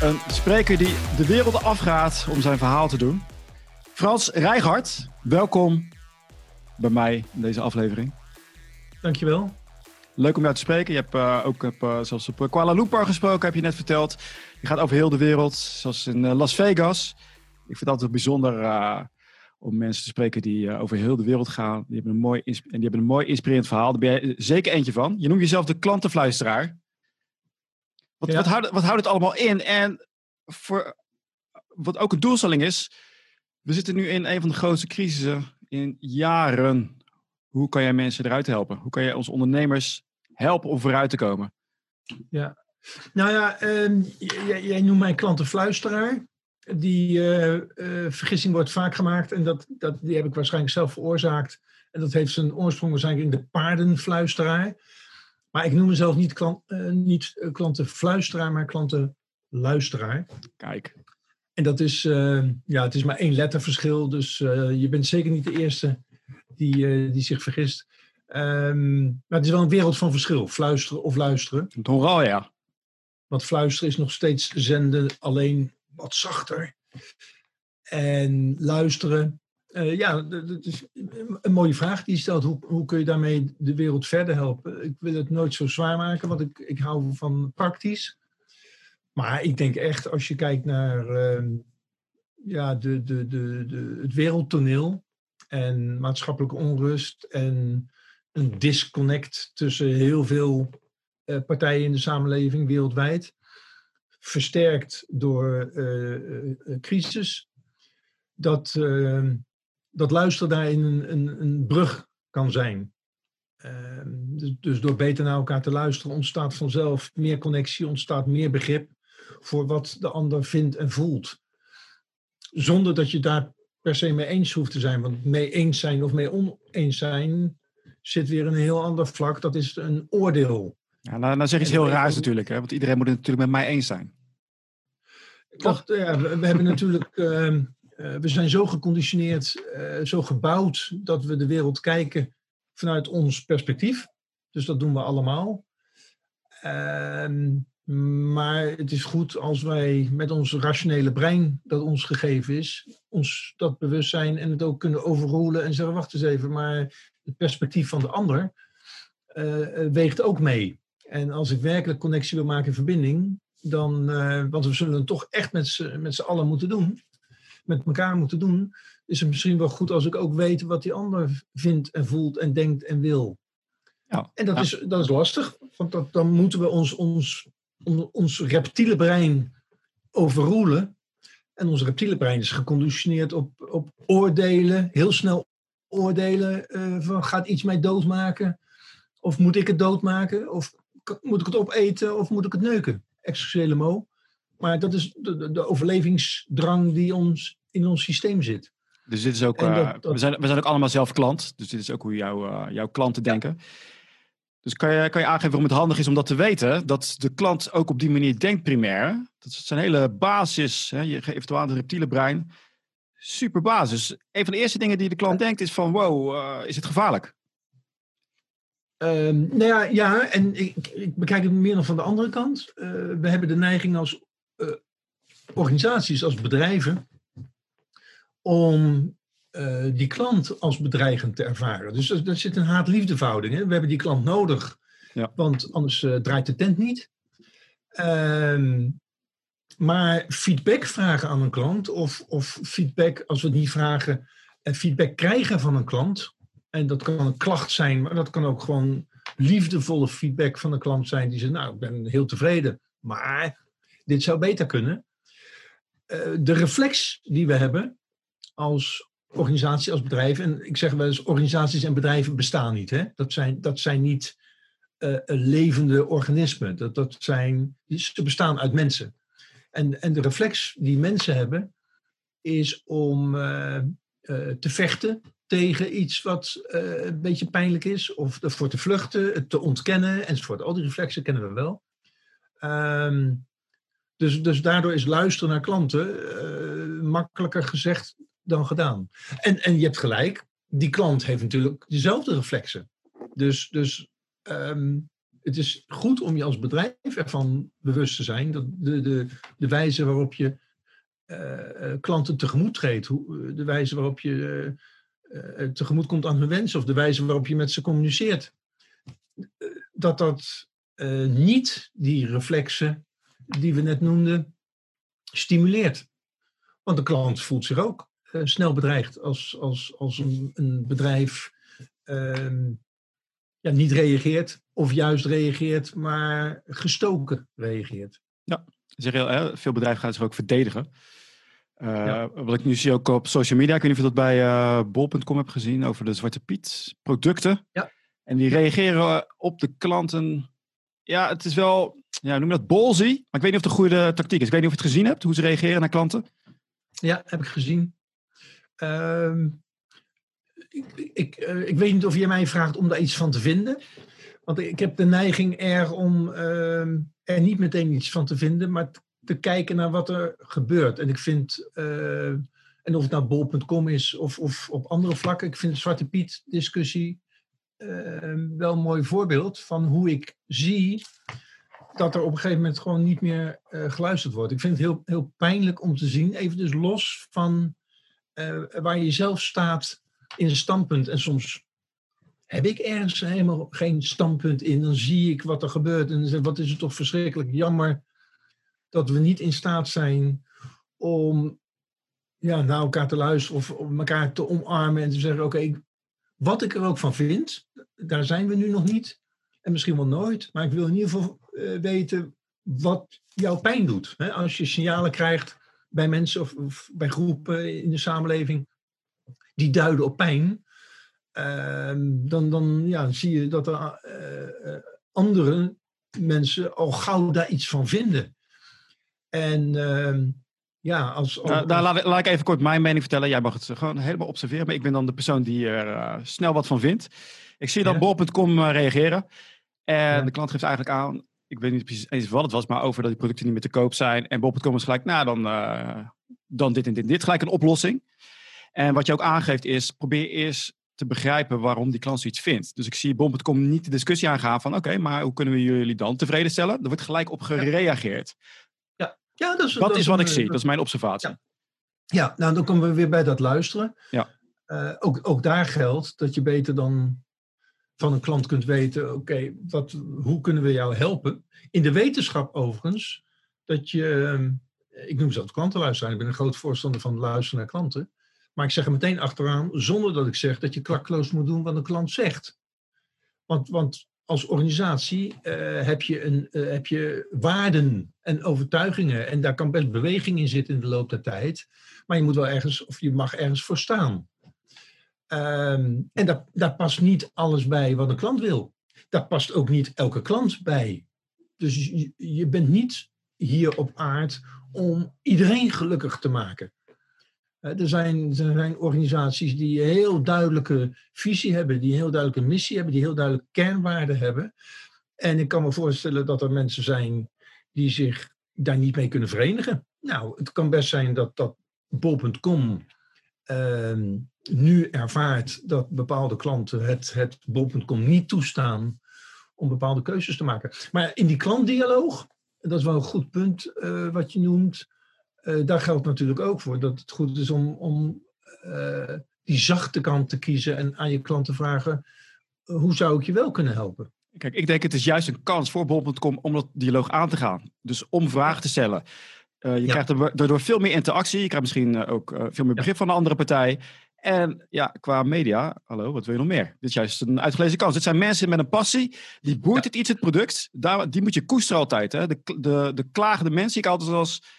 Een spreker die de wereld afgaat om zijn verhaal te doen. Frans Rijgaard, welkom bij mij in deze aflevering. Dankjewel. Leuk om jou te spreken. Je hebt uh, ook heb, uh, zelfs op Kuala Lumpur gesproken, heb je net verteld. Je gaat over heel de wereld, zoals in uh, Las Vegas. Ik vind het altijd bijzonder om mensen te spreken die over heel de wereld gaan. Die hebben, een mooi, en die hebben een mooi inspirerend verhaal. Daar ben jij zeker eentje van. Je noemt jezelf de klantenfluisteraar. Wat, ja. wat, houdt, wat houdt het allemaal in? En voor, wat ook een doelstelling is, we zitten nu in een van de grootste crisissen in jaren. Hoe kan jij mensen eruit helpen? Hoe kan jij onze ondernemers helpen om vooruit te komen? Ja, nou ja, um, jij, jij, noemt mij klantenfluisteraar. Die uh, uh, vergissing wordt vaak gemaakt en dat, dat, die heb ik waarschijnlijk zelf veroorzaakt. En dat heeft zijn oorsprong waarschijnlijk in de paardenfluisteraar. Maar ik noem mezelf niet, klant, uh, niet klantenfluisteraar, maar klantenluisteraar. Kijk. En dat is, uh, ja, het is maar één letterverschil. Dus je bent zeker niet de eerste die, die zich vergist. Um, maar het is wel een wereld van verschil. Fluisteren of luisteren. Nogal, ja. Want fluisteren is nog steeds zenden, alleen wat zachter. En luisteren, uh, ja, dat is een mooie vraag die je stelt. Hoe, hoe kun je daarmee de wereld verder helpen? Ik wil het nooit zo zwaar maken, want ik, ik hou van praktisch. Maar ik denk echt, als je kijkt naar uh, ja, de, de, de, de, het wereldtoneel en maatschappelijke onrust en een disconnect tussen heel veel uh, partijen in de samenleving wereldwijd, versterkt door uh, crisis, dat, ehm, dat luisteren daarin een, een, een brug kan zijn. Uh, dus, dus, door beter naar elkaar te luisteren ontstaat vanzelf meer connectie, ontstaat meer begrip voor wat de ander vindt en voelt. Zonder dat je daar per se mee eens hoeft te zijn. Want mee eens zijn of mee oneens zijn zit weer een heel ander vlak. Dat is een oordeel. Ja, nou, nou zeg je iets heel raars natuurlijk, hè? want iedereen moet het natuurlijk met mij eens zijn. Klopt, ja, we, we hebben natuurlijk, uh, uh, we zijn zo geconditioneerd, uh, zo gebouwd dat we de wereld kijken vanuit ons perspectief. Dus dat doen we allemaal. Ehm, maar het is goed als wij met ons rationele brein dat ons gegeven is, ons dat bewustzijn en het ook kunnen overroelen en zeggen, wacht eens even, maar het perspectief van de ander uh, weegt ook mee. En als ik werkelijk connectie wil maken in verbinding, dan, want we zullen het toch echt met z'n allen moeten doen, met elkaar moeten doen, is het misschien wel goed als ik ook weet wat die ander vindt en voelt en denkt en wil. Ja, en dat, ja. is, dat is lastig, want dat, dan moeten we ons, ons, ons reptiele brein overroelen. En ons reptiele brein is geconditioneerd op, op oordelen, heel snel oordelen uh, van gaat iets mij doodmaken? Of moet ik het doodmaken? Of moet ik het opeten? Of moet ik het neuken? Excuseer mo. Maar dat is de, de, overlevingsdrang die ons, in ons systeem zit. Dus dit is ook, dat, dat... We, zijn, we zijn ook allemaal zelf klant. Dus dit is ook hoe jou, uh, jouw klanten denken. Dus kan je, kan je aangeven waarom het handig is om dat te weten? Dat de klant ook op die manier denkt primair. Dat is zijn hele basis. Hè? Je geeft aan het reptiele brein. Super basis. Een van de eerste dingen die de klant denkt is van... wow, uh, is het gevaarlijk? Um, nou ja, ja en ik, ik, bekijk het meer nog van de andere kant. Uh, we hebben de neiging als uh, organisaties, als bedrijven... om uh, die klant als bedreigend te ervaren. Dus er, er zit een haat-liefdeverhouding. We hebben die klant nodig, ja. want anders uh, draait de tent niet. Uh, maar feedback vragen aan een klant, of, of feedback, als we het niet vragen, uh, feedback krijgen van een klant. En dat kan een klacht zijn, maar dat kan ook gewoon liefdevolle feedback van een klant zijn die zegt, nou, ik ben heel tevreden, maar dit zou beter kunnen. Uh, de reflex die we hebben als organisatie als bedrijf. En ik zeg wel eens, organisaties en bedrijven bestaan niet. Hè? Dat, zijn, dat zijn niet uh, levende organismen. Dat, dat zijn, ze bestaan uit mensen. En, en de reflex die mensen hebben, is om uh, uh, te vechten tegen iets wat een beetje pijnlijk is. Of ervoor te vluchten, het te ontkennen enzovoort. Al die reflexen kennen we wel. Um, dus, dus daardoor is luisteren naar klanten makkelijker gezegd dan gedaan. En, en je hebt gelijk, die klant heeft natuurlijk dezelfde reflexen. Dus, dus um, Het is goed om je als bedrijf ervan bewust te zijn dat de, de, de wijze waarop je uh, klanten tegemoet treedt, hoe, de wijze waarop je uh, tegemoet komt aan hun wensen of de wijze waarop je met ze communiceert, dat dat niet die reflexen die we net noemden stimuleert. Want de klant voelt zich ook snel bedreigd als, als, als een, een bedrijf ehm, ja, niet reageert of juist reageert, maar gestoken reageert. Ja, zeg heel, veel bedrijven gaan zich ook verdedigen. Uh, Wat ik nu zie ook op social media, ik weet niet of je dat bij uh, bol.com hebt gezien over de Zwarte Piet producten. Ja. En die reageren op de klanten. Ja, het is wel, ja, noem je dat bolzy, maar ik weet niet of het een goede tactiek is. Ik weet niet of je het gezien hebt, hoe ze reageren naar klanten. Ja, heb ik gezien. Uh, ik, ik, uh, ik, weet niet of je mij vraagt om daar iets van te vinden. Want ik heb de neiging er om uh, er niet meteen iets van te vinden, maar te kijken naar wat er gebeurt. En ik vind, uh, en of het nou bol.com is of, of op andere vlakken, ik vind de Zwarte Piet discussie ehm, wel een mooi voorbeeld van hoe ik zie dat er op een gegeven moment gewoon niet meer uh, geluisterd wordt. Ik vind het heel, heel pijnlijk om te zien, even dus los van uh, waar je zelf staat in een standpunt. En soms heb ik ergens helemaal geen standpunt in. Dan zie ik wat er gebeurt en wat is het toch verschrikkelijk jammer dat we niet in staat zijn om ja, naar elkaar te luisteren of om elkaar te omarmen en te zeggen: Oké, wat ik er ook van vind, daar zijn we nu nog niet en misschien wel nooit, maar ik wil in ieder geval uh, weten wat jouw pijn doet. Hè? Als je signalen krijgt bij mensen of, of, bij groepen in de samenleving die duiden op pijn, uh, dan, dan ja, zie je dat er uh, andere mensen al gauw daar iets van vinden. En uh, ja, als. als... Nou, daar laat, laat, ik even kort mijn mening vertellen. Jij mag het gewoon helemaal observeren, maar ik ben dan de persoon die er uh, snel wat van vindt. Ik zie dan ja. bol.com reageren. En ja. de klant geeft eigenlijk aan, ik weet niet precies eens wat het was, maar over dat die producten niet meer te koop zijn. En bol.com is gelijk, nou dan, uh, dan dit en dit en dit. Gelijk een oplossing. En wat je ook aangeeft is, probeer eerst te begrijpen waarom die klant zoiets vindt. Dus ik zie bol.com niet de discussie aangaan van, oké, okay, maar hoe kunnen we jullie dan tevreden stellen? Er wordt gelijk op gereageerd. Ja, dat is, dat, dat is wat een, ik zie. Dat is mijn observatie. Ja. ja, nou dan komen we weer bij dat luisteren. Ja. Uh, ook, ook daar geldt dat je beter dan van een klant kunt weten: oké, hoe kunnen we jou helpen? In de wetenschap overigens, dat je, ik noem ze dat klantenluisteren. Ik ben een groot voorstander van luisteren naar klanten. Maar ik zeg er meteen achteraan, zonder dat ik zeg dat je klakkeloos moet doen wat een klant zegt. Want, want als organisatie uh, heb, je een, uh, heb je waarden en overtuigingen. En daar kan best beweging in zitten in de loop der tijd. Maar je moet wel ergens, of je mag ergens voor staan. Um, en daar, past niet alles bij wat een klant wil. Daar past ook niet elke klant bij. Dus je, bent niet hier op aard om iedereen gelukkig te maken. Er zijn, er zijn organisaties die een heel duidelijke visie hebben, die een heel duidelijke missie hebben, die heel duidelijke kernwaarden hebben. En ik kan me voorstellen dat er mensen zijn die zich daar niet mee kunnen verenigen. Nou, het kan best zijn dat, dat bol.com nu ervaart dat bepaalde klanten het, het bol.com niet toestaan om bepaalde keuzes te maken. Maar in die klantdialoog, dat is wel een goed punt uh, wat je noemt, uh, daar geldt natuurlijk ook voor dat het goed is om, om uh, die zachte kant te kiezen en aan je klant te vragen: hoe zou ik je wel kunnen helpen? Kijk, ik denk het is juist een kans voor bol.com om dat dialoog aan te gaan. Dus om vragen te stellen. Uh, je ja. krijgt daardoor veel meer interactie. Je krijgt misschien ook veel meer begrip ja. van de andere partij. En ja, qua media, hallo, wat wil je nog meer? Dit is juist een uitgelezen kans. Het zijn mensen met een passie. Die boert het iets, het product. Daar, die moet je koesteren altijd. Hè? De, de, de klagende mensen, ik altijd als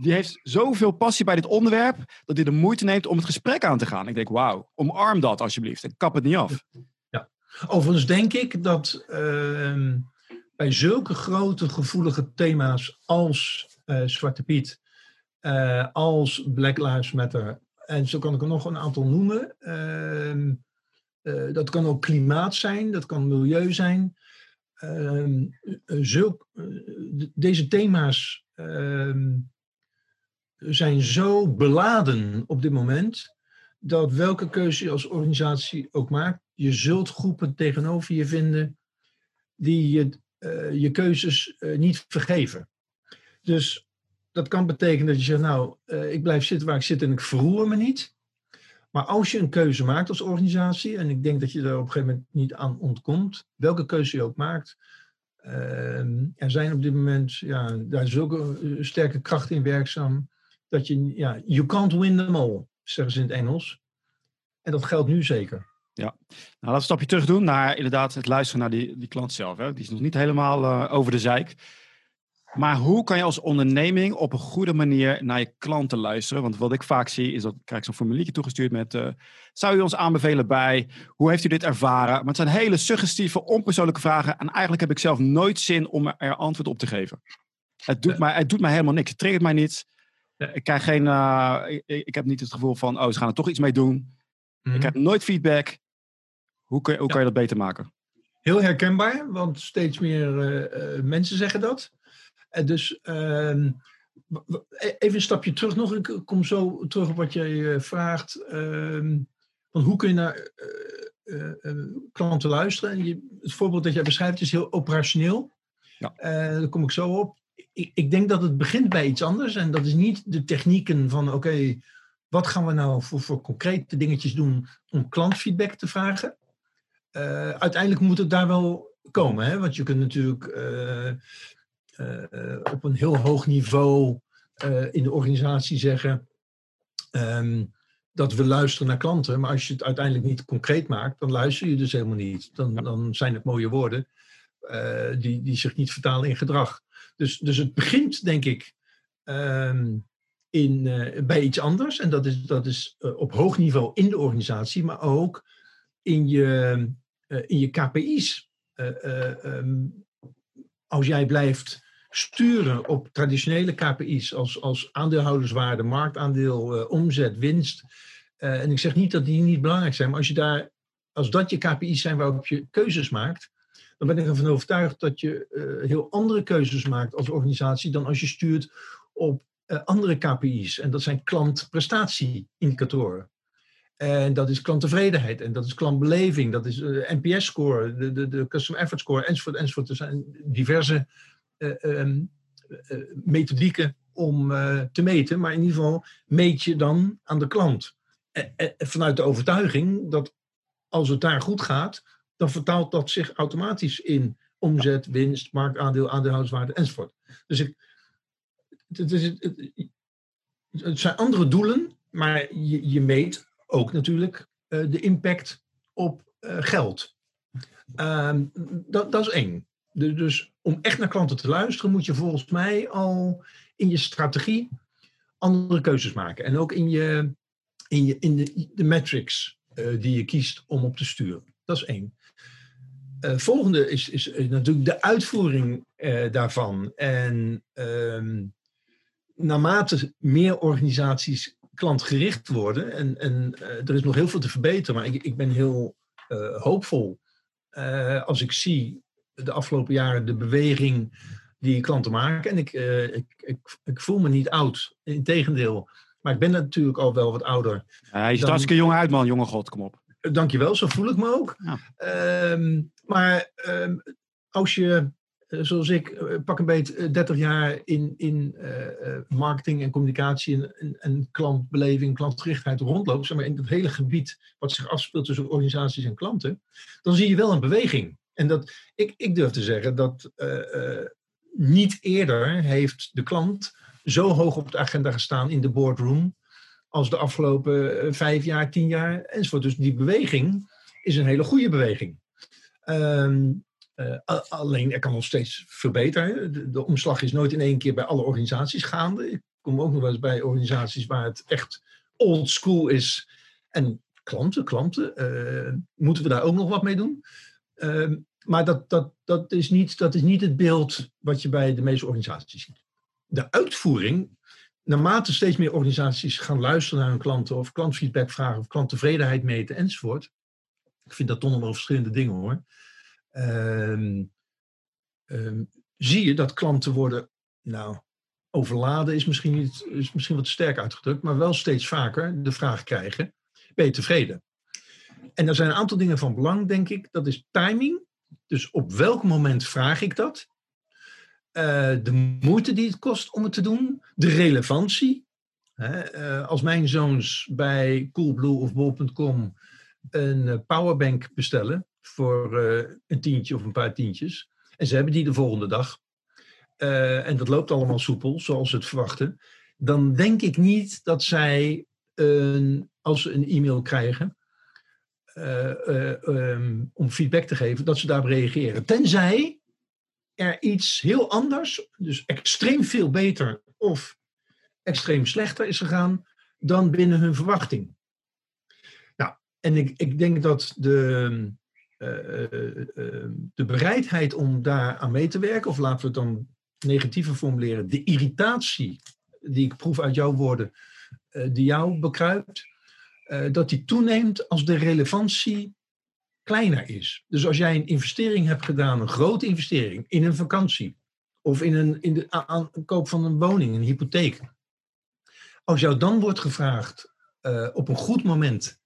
die heeft zoveel passie bij dit onderwerp dat hij de moeite neemt om het gesprek aan te gaan. Ik denk, wauw, omarm dat alsjeblieft en kap het niet af. Ja. Overigens denk ik dat uh, bij zulke grote gevoelige thema's als uh, Zwarte Piet, uh, als Black Lives Matter, en zo kan ik er nog een aantal noemen. Ehm, dat kan ook klimaat zijn, dat kan milieu zijn. Ehm, zulk, deze thema's zijn zo beladen op dit moment dat welke keuze je als organisatie ook maakt, je zult groepen tegenover je vinden die je, je keuzes niet vergeven. Dus dat kan betekenen dat je zegt, nou, ik blijf zitten waar ik zit en ik verroer me niet. Maar als je een keuze maakt als organisatie, en ik denk dat je er op een gegeven moment niet aan ontkomt, welke keuze je ook maakt, Ehm, er zijn op dit moment, ja, daar een sterke kracht in werkzaam. Dat je, ja, you can't win them all, zeggen ze in het Engels. En dat geldt nu zeker. Ja, nou laten we een stapje terug doen naar inderdaad het luisteren naar die, die klant zelf. Hè. Die is nog niet helemaal uh, over de zeik. Maar hoe kan je als onderneming op een goede manier naar je klanten luisteren? Want wat ik vaak zie is dat ik krijg zo'n formuliertje toegestuurd met... Uh, zou u ons aanbevelen bij? Hoe heeft u dit ervaren? Maar het zijn hele suggestieve, onpersoonlijke vragen. En eigenlijk heb ik zelf nooit zin om er antwoord op te geven. Het doet, mij, het doet mij helemaal niks. Het triggert mij niet. Ik, krijg geen, uh, ik, ik, heb niet het gevoel van, oh, ze gaan er toch iets mee doen. Ik mhm. heb nooit feedback. Hoe, kun, hoe kan je dat beter maken? Heel herkenbaar, want steeds meer uh, mensen zeggen dat. Dus ehm, e-, even een stapje terug nog. Ik kom zo terug op wat jij uh, vraagt. Ehm, van hoe kun je naar uh, uh, klanten luisteren? En je, het voorbeeld dat jij beschrijft is heel operationeel. Ja. daar kom ik zo op. Ik, ik, denk dat het begint bij iets anders. En dat is niet de technieken van oké, wat gaan we nou voor, voor concrete dingetjes doen om klantfeedback te vragen? uiteindelijk moet het daar wel komen. Hè? Want je kunt natuurlijk uh, op een heel hoog niveau uh, in de organisatie zeggen um, dat we luisteren naar klanten. Maar als je het uiteindelijk niet concreet maakt, dan luister je dus helemaal niet. Dan, dan zijn het mooie woorden die, die zich niet vertalen in gedrag. Dus, dus het begint, denk ik, um, in, bij iets anders. En dat is, dat is op hoog niveau in de organisatie, maar ook in je, in je KPI's. Um, als jij blijft sturen op traditionele KPI's als, als aandeelhouderswaarde, marktaandeel, uh, omzet, winst. Uh, en ik zeg niet dat die niet belangrijk zijn, maar als, je daar, als dat je KPI's zijn waarop je keuzes maakt, dan ben ik ervan overtuigd dat je uh, heel andere keuzes maakt als organisatie dan als je stuurt op andere KPI's. En dat zijn klantprestatieindicatoren. En dat is klanttevredenheid en dat is klantbeleving, dat is NPS-score, de, de, de Customer Effort Score, enzovoort, enzovoort. Er zijn diverse eh, ehm, eh, methodieken om eh, te meten, maar in ieder geval meet je dan aan de klant. vanuit de overtuiging dat als het daar goed gaat, dan vertaalt dat zich automatisch in omzet, winst, marktaandeel, aandeelhouderswaarde enzovoort. Dus ik, het, is, het, zijn andere doelen, maar je, je meet ook natuurlijk de impact op geld. Ehm, dat, dat is één. Dus om echt naar klanten te luisteren, moet je volgens mij al in je strategie andere keuzes maken. En ook in, je, in, je, in de, de metrics uh, die je kiest om op te sturen. Dat is één. Uh, volgende is, is natuurlijk de uitvoering daarvan. En uh, naarmate meer organisaties klantgericht worden, en, en er is nog heel veel te verbeteren, maar ik, ik ben heel hoopvol als ik zie de afgelopen jaren de beweging die klanten maken. En ik, uh, ik, ik, ik, voel me niet oud. Integendeel. Maar ik ben natuurlijk al wel wat ouder. Hij is dan... hartstikke jong uit, man. Jonge god, kom op. Dankjewel, zo voel ik me ook. Ja. Um, maar um, als je, eh, zoals ik, eh, pak een beetje 30 jaar in, in uh, marketing en communicatie en, en, en, klantbeleving, klantgerichtheid rondloopt, zeg maar in het hele gebied wat zich afspeelt tussen organisaties en klanten, dan zie je wel een beweging. En dat, ik, ik durf te zeggen dat uh, niet eerder heeft de klant zo hoog op de agenda gestaan in de boardroom als de afgelopen eh, vijf jaar, tien jaar enzovoort. Dus die beweging is een hele goede beweging. Uh, alleen er kan nog steeds verbeteren. De, omslag is nooit in één keer bij alle organisaties gaande. Ik kom ook nog wel eens bij organisaties waar het echt old school is. En klanten, klanten, moeten we daar ook nog wat mee doen? Uh, maar dat, dat, dat, is niet, dat is niet het beeld wat je bij de meeste organisaties ziet. De uitvoering, naarmate steeds meer organisaties gaan luisteren naar hun klanten of klantfeedback vragen of klanttevredenheid meten enzovoort. Ik vind dat toch wel verschillende dingen hoor. Um, um, zie je dat klanten worden, nou, overladen is misschien, niet, is misschien wat sterk uitgedrukt, maar wel steeds vaker de vraag krijgen: ben je tevreden? En er zijn een aantal dingen van belang, denk ik. Dat is timing Dus op welk moment vraag ik dat? Uh, de moeite die het kost om het te doen, de relevantie. Hè, uh, als mijn zoons bij Coolblue of Bol.com een powerbank bestellen voor een tientje of een paar tientjes, en ze hebben die de volgende dag, en dat loopt allemaal soepel, zoals ze het verwachten, dan denk ik niet dat zij, als ze een e-mail krijgen, um, om feedback te geven, dat ze daarop reageren. Tenzij er iets heel anders, dus extreem veel beter of extreem slechter is gegaan dan binnen hun verwachting. Nou, en ik, ik denk dat de, uh, de bereidheid om daar aan mee te werken, of laten we het dan negatiever formuleren, de irritatie die ik proef uit jouw woorden, die jou bekruipt, dat die toeneemt als de relevantie kleiner is. Dus als jij een investering hebt gedaan, een grote investering, in een vakantie of in, een, in de aankoop van een woning, een hypotheek. Als jou dan wordt gevraagd uh, op een goed moment,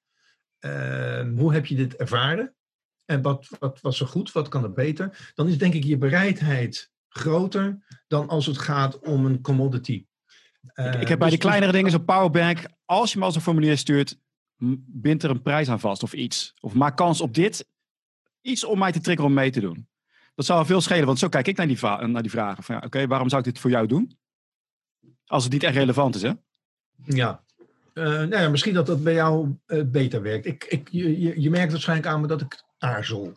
uh, hoe heb je dit ervaren? En wat, wat was er goed, wat kan er beter? Dan is denk ik je bereidheid groter dan als het gaat om een commodity. Uh, ik, ik, heb bij dus, de kleinere dingen zo'n powerbank, als je me als een formulier stuurt, bind er een prijs aan vast of iets. Of maak kans op dit. Iets om mij te triggeren om mee te doen. Dat zou veel schelen, want zo kijk ik naar die, naar die vragen. Van, ja, Oké, waarom zou ik dit voor jou doen? Als het niet echt relevant is, hè? Ja. Uh, nou ja, misschien dat dat bij jou uh, beter werkt. Ik, ik, je, je merkt waarschijnlijk aan me dat ik aarzel.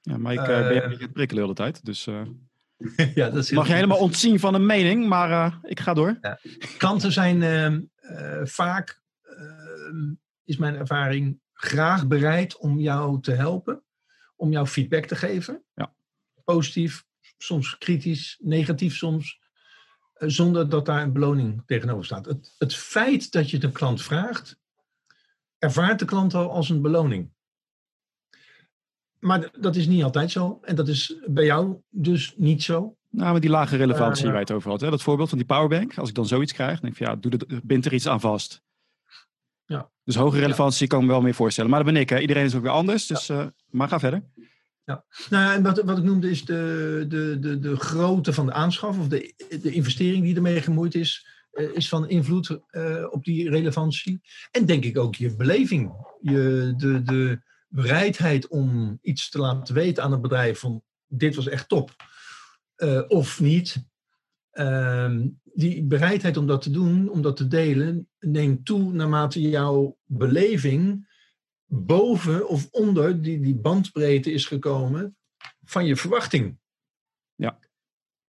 Ja, maar ik uh, ben je een beetje het prikkelen de hele tijd. Dus ja, dat is mag je helemaal ontzien van een mening, maar ik ga door. Ja. Klanten zijn ehm, vaak ehm, is mijn ervaring, graag bereid om jou te helpen, om jou feedback te geven. Ja. Positief, soms kritisch, negatief soms, eh, zonder dat daar een beloning tegenover staat. Het, het feit dat je de klant vraagt, ervaart de klant al als een beloning. Maar dat is niet altijd zo. En dat is bij jou dus niet zo. Nou, met die lage relevantie uh, waar je het over had. Hè? Dat voorbeeld van die powerbank. Als ik dan zoiets krijg, denk ik van ja, doe de, bind er iets aan vast. Dus hoge relevantie kan ik me wel meer voorstellen. Maar dat ben ik, hè. Iedereen is ook weer anders. Dus, uh, maar ga verder. Ja. Nou ja, en wat, wat ik noemde is de, de, de, de grootte van de aanschaf of de, de investering die ermee gemoeid is, uh, is van invloed uh, op die relevantie. En denk ik ook je beleving, je, de, de bereidheid om iets te laten weten aan het bedrijf van dit was echt top. of niet. Ehm, die bereidheid om dat te doen, om dat te delen, neemt toe naarmate jouw beleving boven of onder die, die bandbreedte is gekomen van je verwachting. Ja.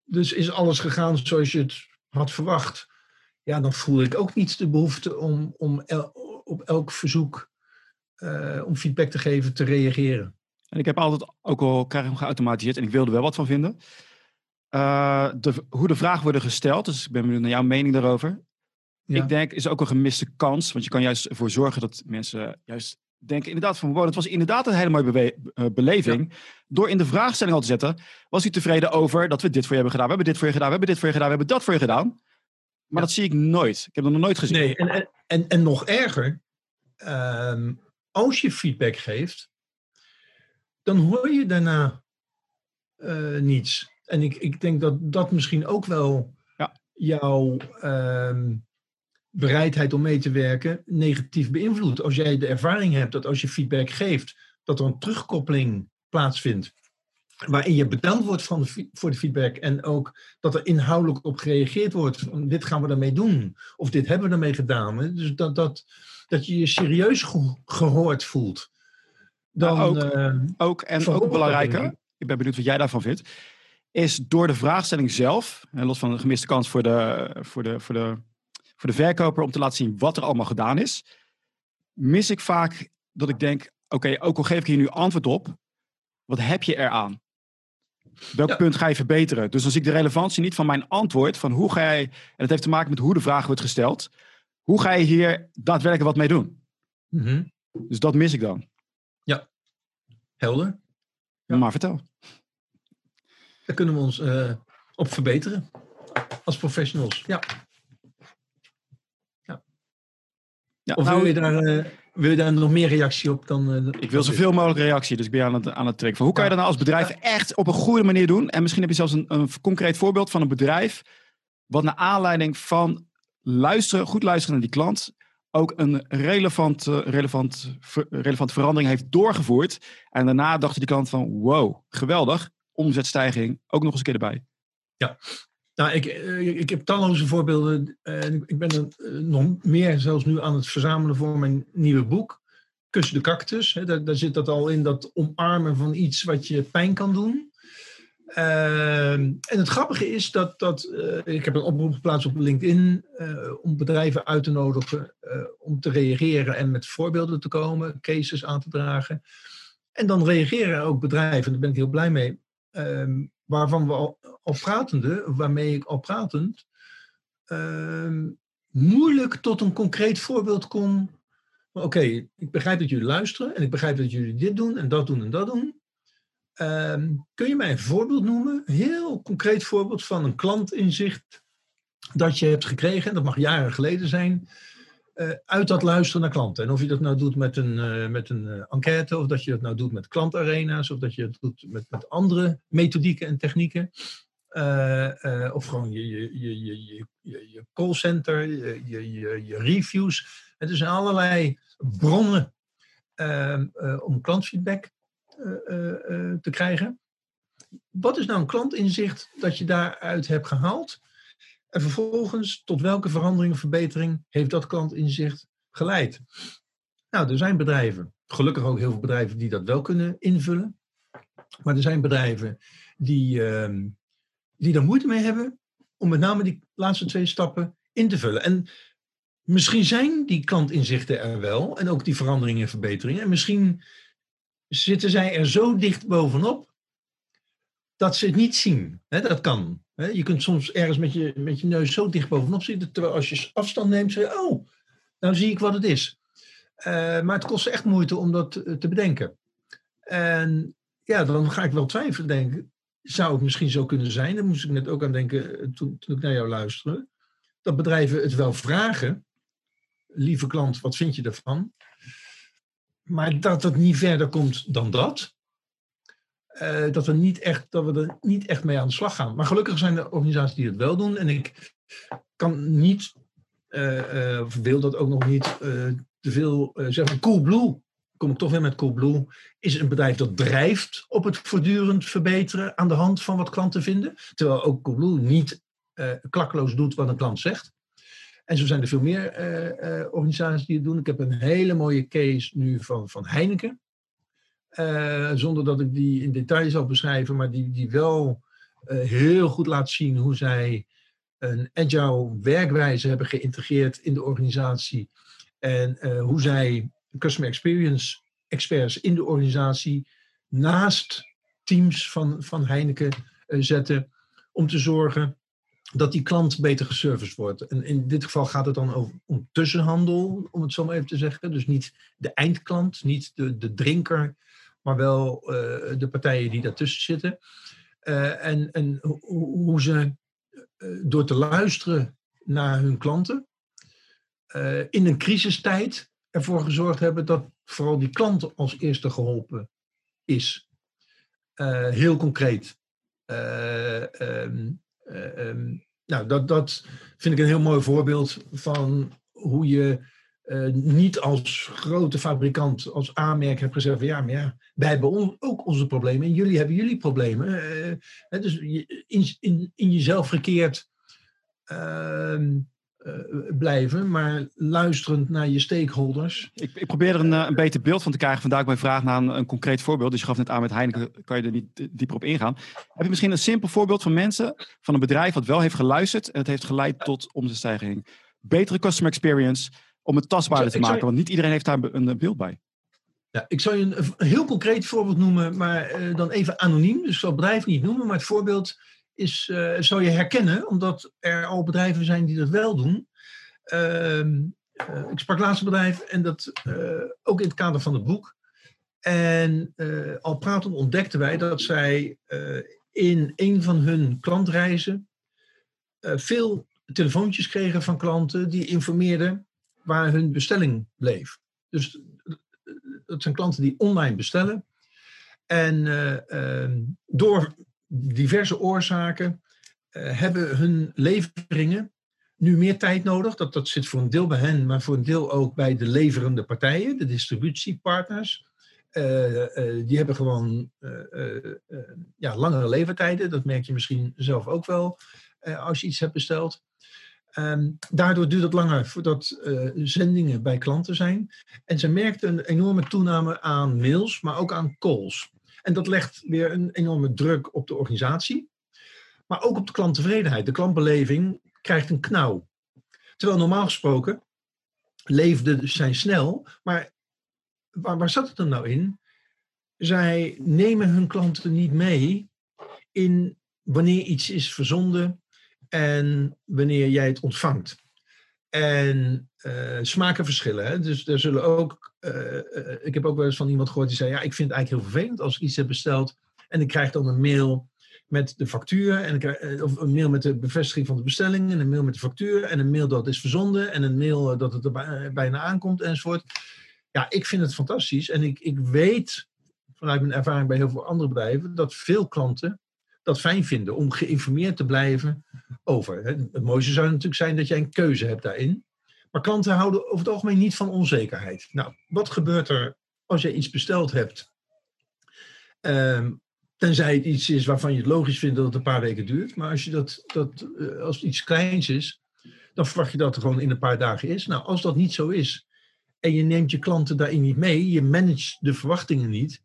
Dus is alles gegaan zoals je het had verwacht, ja, dan voel ik ook niet de behoefte om, om el, op elk verzoek uh, om feedback te geven, te reageren. En ik heb altijd, ook al krijg ik hem geautomatiseerd en ik wilde wel wat van vinden, uh, de, hoe de vragen worden gesteld. Dus ik ben benieuwd naar jouw mening daarover. Ja. Ik denk, is ook een gemiste kans. Want je kan juist ervoor zorgen dat mensen juist denken inderdaad van... Wow, het was inderdaad een hele mooie uh, beleving. Ja. Door in de vraagstelling al te zetten... Was u tevreden over dat we dit voor je hebben gedaan? We hebben dit voor je gedaan, we hebben dit voor je gedaan, we hebben dat voor je gedaan. Maar ja. dat zie ik nooit. Ik heb dat nog nooit gezien. Nee, en, en, en nog erger. Um, als je feedback geeft... Dan hoor je daarna uh, niets. En ik, ik denk dat dat misschien ook wel ja. jouw uh, bereidheid om mee te werken negatief beïnvloedt. Als jij de ervaring hebt dat als je feedback geeft, dat er een terugkoppeling plaatsvindt. Waarin je bedankt wordt van de, voor de feedback en ook dat er inhoudelijk op gereageerd wordt. Van, dit gaan we daarmee doen. Of dit hebben we daarmee gedaan. Dus dat, dat, dat je je serieus ge gehoord voelt. Dan, ook, uh, ook, en ook belangrijker, ik ben benieuwd wat jij daarvan vindt is door de vraagstelling zelf, en los van de gemiste kans voor de, voor, de, voor, de, voor de verkoper om te laten zien wat er allemaal gedaan is, mis ik vaak dat ik denk, oké, okay, ook al geef ik hier nu antwoord op, wat heb je eraan? Welk ja. punt ga je verbeteren? Dus dan zie ik de relevantie niet van mijn antwoord, van hoe ga je, en het heeft te maken met hoe de vraag wordt gesteld, hoe ga je hier daadwerkelijk wat mee doen? Mm -hmm. Dus dat mis ik dan. Ja, helder. Ja. Maar vertel. Daar kunnen we ons uh, op verbeteren. Als professionals. Ja. ja. ja of nou, wil je daar. Uh, wil je daar nog meer reactie op dan... Uh, ik wil zoveel mogelijk reactie, dus ik ben aan het, aan het trekken. Van hoe kan je dat nou als bedrijf echt op een goede manier doen? En misschien heb je zelfs een, een concreet voorbeeld van een bedrijf... wat naar aanleiding van luisteren, goed luisteren naar die klant... ook een relevant, relevant, ver, relevante verandering heeft doorgevoerd. En daarna dacht die klant van wow, geweldig, omzetstijging, ook nog eens een keer erbij. Ja, nou, ik, eh, ik heb talloze voorbeelden. En ik ben er eh, nog meer zelfs nu aan het verzamelen voor mijn nieuwe boek. Kus de cactus. Daar, daar zit dat al in, dat omarmen van iets wat je pijn kan doen. Ehm, en het grappige is dat, dat ik heb een oproep geplaatst op LinkedIn om bedrijven uit te nodigen om te reageren en met voorbeelden te komen, cases aan te dragen. En dan reageren ook bedrijven, daar ben ik heel blij mee, ehm, waarvan we al, pratende, waarmee ik al pratend, uh, moeilijk tot een concreet voorbeeld kom. Oké, ik begrijp dat jullie luisteren en ik begrijp dat jullie dit doen en dat doen en dat doen. Uh, kun je mij een voorbeeld noemen, een heel concreet voorbeeld van een klantinzicht dat je hebt gekregen, dat mag jaren geleden zijn, uit dat luisteren naar klanten. En of je dat nou doet met een, uh, met een uh, enquête, of dat je dat nou doet met klantarena's, of dat je het doet met, met andere methodieken en technieken. of gewoon je, je, je, je, je, je callcenter, je, je, je, reviews. Het zijn allerlei bronnen ehm, om klantfeedback te krijgen. Wat is nou een klantinzicht dat je daaruit hebt gehaald? En vervolgens, tot welke verandering of verbetering heeft dat klantinzicht geleid? Nou, er zijn bedrijven, gelukkig ook heel veel bedrijven die dat wel kunnen invullen. Maar er zijn bedrijven die, uh, die er moeite mee hebben om met name die laatste twee stappen in te vullen. En misschien zijn die klantinzichten er wel en ook die veranderingen en verbeteringen. En misschien zitten zij er zo dicht bovenop dat ze het niet zien. dat kan. Je kunt soms ergens met je, met je neus zo dicht bovenop zitten, terwijl als je afstand neemt, zeg je, oh, nou zie ik wat het is. Uh, maar het kost echt moeite om dat te bedenken. En ja, dan ga ik wel twijfelen, denken, zou het misschien zo kunnen zijn? Daar moest ik net ook aan denken eh, toen, toen ik naar jou luisterde. Dat bedrijven het wel vragen, lieve klant, wat vind je ervan? Maar dat het niet verder komt dan dat. Uh, dat, we niet echt, dat we er niet echt mee aan de slag gaan. Maar gelukkig zijn er organisaties die het wel doen. En ik kan niet, uh, uh, wil dat ook nog niet, te veel zeggen. Coolblue, kom ik toch weer met Coolblue, is een bedrijf dat drijft op het voortdurend verbeteren aan de hand van wat klanten vinden. Terwijl ook Coolblue niet klakkeloos doet wat een klant zegt. En zo zijn er veel meer organisaties die het doen. Ik heb een hele mooie case nu van, van Heineken. Uh, zonder dat ik die in detail zal beschrijven, maar die, die wel uh, heel goed laat zien hoe zij een agile werkwijze hebben geïntegreerd in de organisatie. En uh, hoe zij customer experience experts in de organisatie naast teams van, van Heineken zetten. Om te zorgen dat die klant beter geserviced wordt. En in dit geval gaat het dan over, om tussenhandel, om het zo maar even te zeggen. Dus niet de eindklant, niet de, de drinker maar wel uh, de partijen die daartussen zitten. Uh, en en hoe ze uh, door te luisteren naar hun klanten in een crisistijd ervoor gezorgd hebben dat vooral die klant als eerste geholpen is. heel concreet. Um, um, nou, dat, dat vind ik een heel mooi voorbeeld van hoe je uh, niet als grote fabrikant, als aanmerk hebt gezegd van ja, maar ja, wij hebben ook onze problemen en jullie hebben jullie problemen. Uh, dus in, in, in jezelf gekeerd uh, blijven, maar luisterend naar je stakeholders. Ik, ik probeer er een, een beter beeld van te krijgen. Vandaar mijn vraag naar een, een, concreet voorbeeld. Dus je gaf net aan met Heineken, kan je er niet dieper op ingaan. Heb je misschien een simpel voorbeeld van mensen, van een bedrijf wat wel heeft geluisterd en het heeft geleid tot omzetstijging? Betere customer experience, om het tastbaarder te maken. Want niet iedereen heeft daar een beeld bij. Ja, ik zou je een, heel concreet voorbeeld noemen, maar uh, dan even anoniem. Dus ik zal het bedrijf niet noemen, maar het voorbeeld is, uh, zou je herkennen, omdat er al bedrijven zijn die dat wel doen. Uh, ik sprak laatst een bedrijf en dat ook in het kader van het boek. En al pratend ontdekten wij dat zij in een van hun klantreizen veel telefoontjes kregen van klanten die informeerden waar hun bestelling bleef. Dus dat zijn klanten die online bestellen. En ehm, door diverse oorzaken hebben hun leveringen nu meer tijd nodig. Dat, dat zit voor een deel bij hen, maar voor een deel ook bij de leverende partijen, de distributiepartners. Uh, die hebben gewoon ja, langere levertijden. Dat merk je misschien zelf ook wel als je iets hebt besteld. Um, daardoor duurt het langer voordat zendingen bij klanten zijn. En ze merkten een enorme toename aan mails, maar ook aan calls. En dat legt weer een enorme druk op de organisatie. Maar ook op de klanttevredenheid. De klantbeleving krijgt een knauw. Terwijl normaal gesproken leefden zijn snel, maar waar, waar zat het dan nou in? Zij nemen hun klanten niet mee in wanneer iets is verzonden en wanneer jij het ontvangt. En uh, smaken verschillen. Hè? Dus er zullen ook. Uh, ik heb ook wel eens van iemand gehoord die zei: Ja, ik vind het eigenlijk heel vervelend als ik iets heb besteld. En ik krijg dan een mail met de factuur, en eh, of een mail met de bevestiging van de bestelling, en een mail met de factuur, en een mail dat is verzonden, en een mail dat het er eh, bijna aankomt, enzovoort. Ja, ik vind het fantastisch. En ik, ik weet vanuit mijn ervaring bij heel veel andere bedrijven dat veel klanten dat fijn vinden om geïnformeerd te blijven over. Het mooiste zou natuurlijk zijn dat jij een keuze hebt daarin. Maar klanten houden over het algemeen niet van onzekerheid. Nou, wat gebeurt er als je iets besteld hebt? Um, Tenzij het iets is waarvan je het logisch vindt dat het een paar weken duurt. Maar als, je dat, dat, eh, als het iets kleins is, dan verwacht je dat het gewoon in een paar dagen is. Nou, als dat niet zo is en je neemt je klanten daarin niet mee, je managt de verwachtingen niet,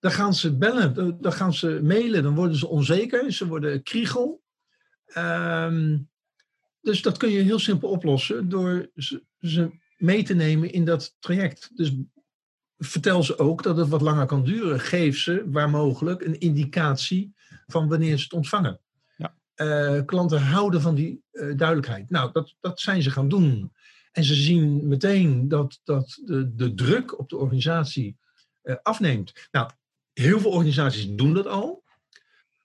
dan gaan ze bellen, dan gaan ze mailen, dan worden ze onzeker, ze worden kriegel. Ehm, dus dat kun je heel simpel oplossen door ze mee te nemen in dat traject. Dus vertel ze ook dat het wat langer kan duren. Geef ze, waar mogelijk, een indicatie van wanneer ze het ontvangen. Ja. Uh, klanten houden van die uh, duidelijkheid. Nou, dat, dat zijn ze gaan doen. En ze zien meteen dat, dat de, de druk op de organisatie uh, afneemt. Nou, heel veel organisaties doen dat al.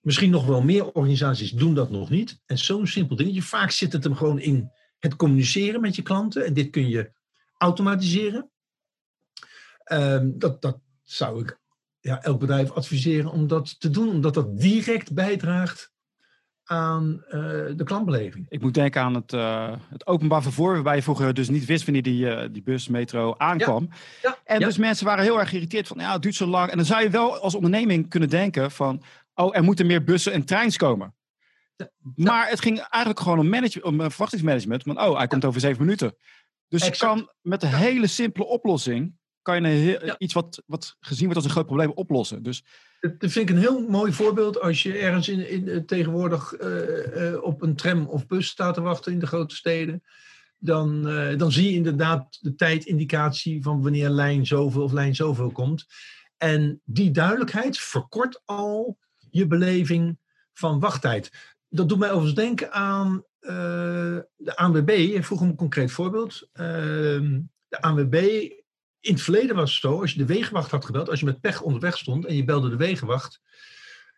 Misschien nog wel meer organisaties doen dat nog niet. En zo'n simpel dingetje. Vaak zit het hem gewoon in het communiceren met je klanten. En dit kun je automatiseren. Ehm, dat, dat zou ik ja, elk bedrijf adviseren om dat te doen, omdat dat direct bijdraagt aan uh, de klantbeleving. Ik moet denken aan het, uh, het openbaar vervoer, waarbij je vroeger dus niet wist wanneer die, uh, die bus, metro aankwam. Ja, ja, en dus mensen waren heel erg geïrriteerd van, ja, het duurt zo lang. En dan zou je wel als onderneming kunnen denken van, oh, er moeten meer bussen en treins komen. Maar het ging eigenlijk gewoon om, manage, om verwachtingsmanagement. Want, oh, hij komt over zeven minuten. Dus je kan met een hele simpele oplossing kan je heel, iets wat, wat gezien wordt als een groot probleem oplossen. Dus, dat vind ik een heel mooi voorbeeld als je ergens in, in, eh, tegenwoordig uh, op een tram of bus staat te wachten in de grote steden. Dan, uh, dan zie je inderdaad de tijdindicatie van wanneer lijn zoveel of lijn zoveel komt. En die duidelijkheid verkort al je beleving van wachttijd. Dat doet mij overigens denken aan de ANWB. Vroeg om een concreet voorbeeld. Ehm, de ANWB in het verleden was het zo, als je de wegenwacht had gebeld, als je met pech onderweg stond en je belde de wegenwacht,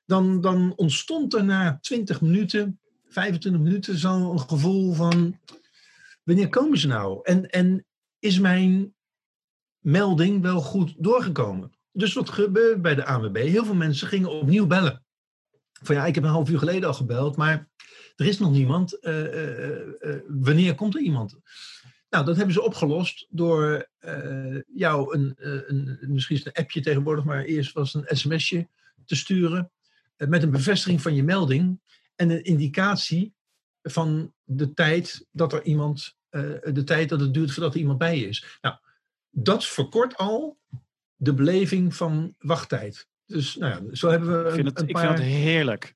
dan, dan ontstond er na 20 minuten, 25 minuten zo'n gevoel van, wanneer komen ze nou? En, en is mijn melding wel goed doorgekomen? Dus wat gebeurde bij de ANWB? Heel veel mensen gingen opnieuw bellen. Van ja, ik heb een half uur geleden al gebeld, maar er is nog niemand. Uh, uh, uh, wanneer komt er iemand? Nou, dat hebben ze opgelost door jou een, een, misschien een appje tegenwoordig, maar eerst was een sms'je te sturen met een bevestiging van je melding en een indicatie van de tijd dat er iemand, de tijd dat het duurt voordat er iemand bij is. Nou, dat verkort al de beleving van wachttijd. Dus nou ja, zo hebben we. Ik vind het, een, ik vind het heerlijk. Het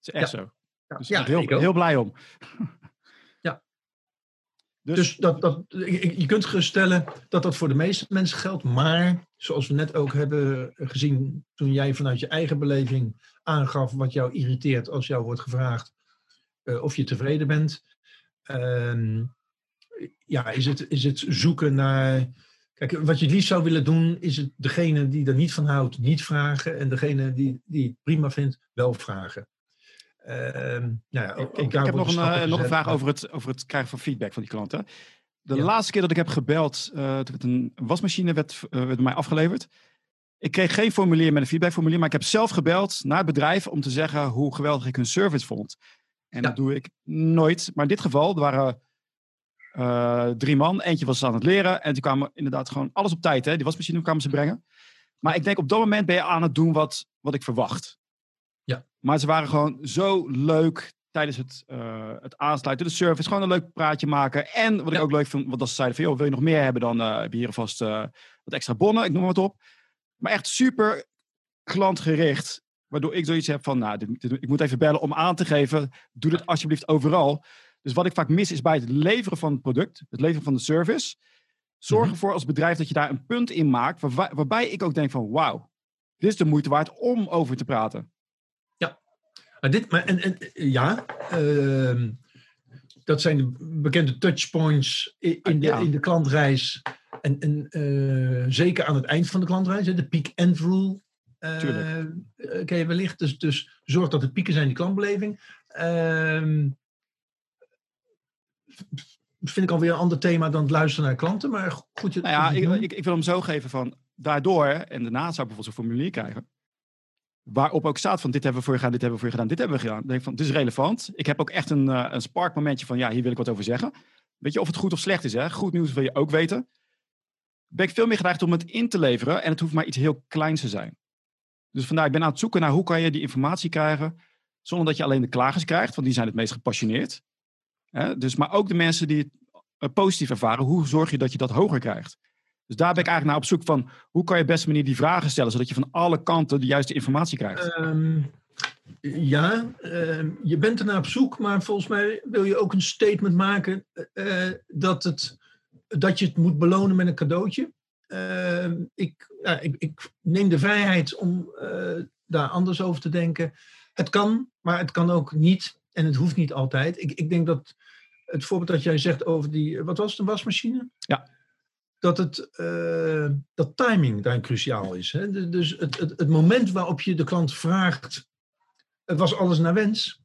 is echt ja. zo. Ja, dus ja, heel, heel blij om. Dus, dus dat, dat, je kunt geruststellen dat dat voor de meeste mensen geldt. Maar zoals we net ook hebben gezien toen jij vanuit je eigen beleving aangaf wat jou irriteert als jou wordt gevraagd uh, of je tevreden bent. Uh, ja, is het, is het zoeken naar. Kijk, wat je het liefst zou willen doen, is het degene die er niet van houdt, niet vragen. En degene die, die het prima vindt, wel vragen. Uh, nou ja, ik, ik, heb nog een, uh, nog een vraag over het, over het krijgen van feedback van die klanten. de Ja. laatste keer dat ik heb gebeld, eh, toen werd een wasmachine werd, eh, werd mij afgeleverd. Ik kreeg geen formulier met een feedbackformulier, maar ik heb zelf gebeld naar het bedrijf om te zeggen hoe geweldig ik hun service vond. En Ja. dat doe ik nooit. Maar in dit geval, er waren eh, drie man. Eentje was aan het leren en die kwamen inderdaad gewoon alles op tijd. Hè? Die wasmachine kwamen ze brengen. Maar ik denk op dat moment ben je aan het doen wat, wat ik verwacht. Ja. Maar ze waren gewoon zo leuk tijdens het, eh, het aansluiten, de service. Gewoon een leuk praatje maken. En wat ik ook leuk vind, want als ze zeiden van... joh, wil je nog meer hebben, dan eh, heb je hier alvast wat extra bonnen. Ik noem maar wat op. Maar echt super klantgericht. Waardoor ik zoiets heb van, nou, dit- dit- ik moet even bellen om aan te geven. Doe dit alsjeblieft overal. Dus wat ik vaak mis is bij het leveren van het product, het leveren van de service. Zorg Mhm. ervoor als bedrijf dat je daar een punt in maakt. Waarbij, waarbij ik ook denk van, wauw, dit is de moeite waard om over te praten. Maar dit, maar, en, en, ja, ehm, dat zijn de bekende touchpoints i- in de, Ja. in de klantreis. En, en eh, zeker aan het eind van de klantreis, hè, de peak-end rule. eh, Tuurlijk. eh, ken je wellicht. Dus, dus zorg dat er pieken zijn in die klantbeleving. Ehm, vind ik alweer een ander thema dan het luisteren naar klanten. Maar goed, je, Nou ja, ik, ik, ik wil hem zo geven van, daardoor, en daarna zou ik bijvoorbeeld zo'n formulier krijgen. Waarop ook staat van, dit hebben we voor je gedaan, dit hebben we voor je gedaan, dit hebben we gedaan. Dan denk ik van, dit is relevant. Ik heb ook echt een, eh, een spark momentje van, ja, hier wil ik wat over zeggen. Weet je, of het goed of slecht is, hè. Goed nieuws wil je ook weten. Ben ik veel meer geneigd om het in te leveren en het hoeft maar iets heel kleins te zijn. Dus vandaar, ik ben aan het zoeken naar hoe kan je die informatie krijgen, zonder dat je alleen de klagers krijgt, want die zijn het meest gepassioneerd. Hè? Dus, maar ook de mensen die het eh, positief ervaren, hoe zorg je dat je dat hoger krijgt? Dus daar ben ik eigenlijk naar op zoek van, hoe kan je op beste manier die vragen stellen, zodat je van alle kanten de juiste informatie krijgt. Ehm, ja, ehm, je bent ernaar op zoek, maar volgens mij wil je ook een statement maken eh, dat, het, dat je het moet belonen met een cadeautje. Ehm, ik, ja, ik, ik neem de vrijheid om eh, daar anders over te denken. Het kan, maar het kan ook niet. En het hoeft niet altijd. Ik, ik denk dat het voorbeeld dat jij zegt over die, wat was het, een wasmachine? Ja. Dat, het, eh, dat timing daarin cruciaal is. Hè? Dus- het, het, het moment waarop je de klant vraagt, het was alles naar wens,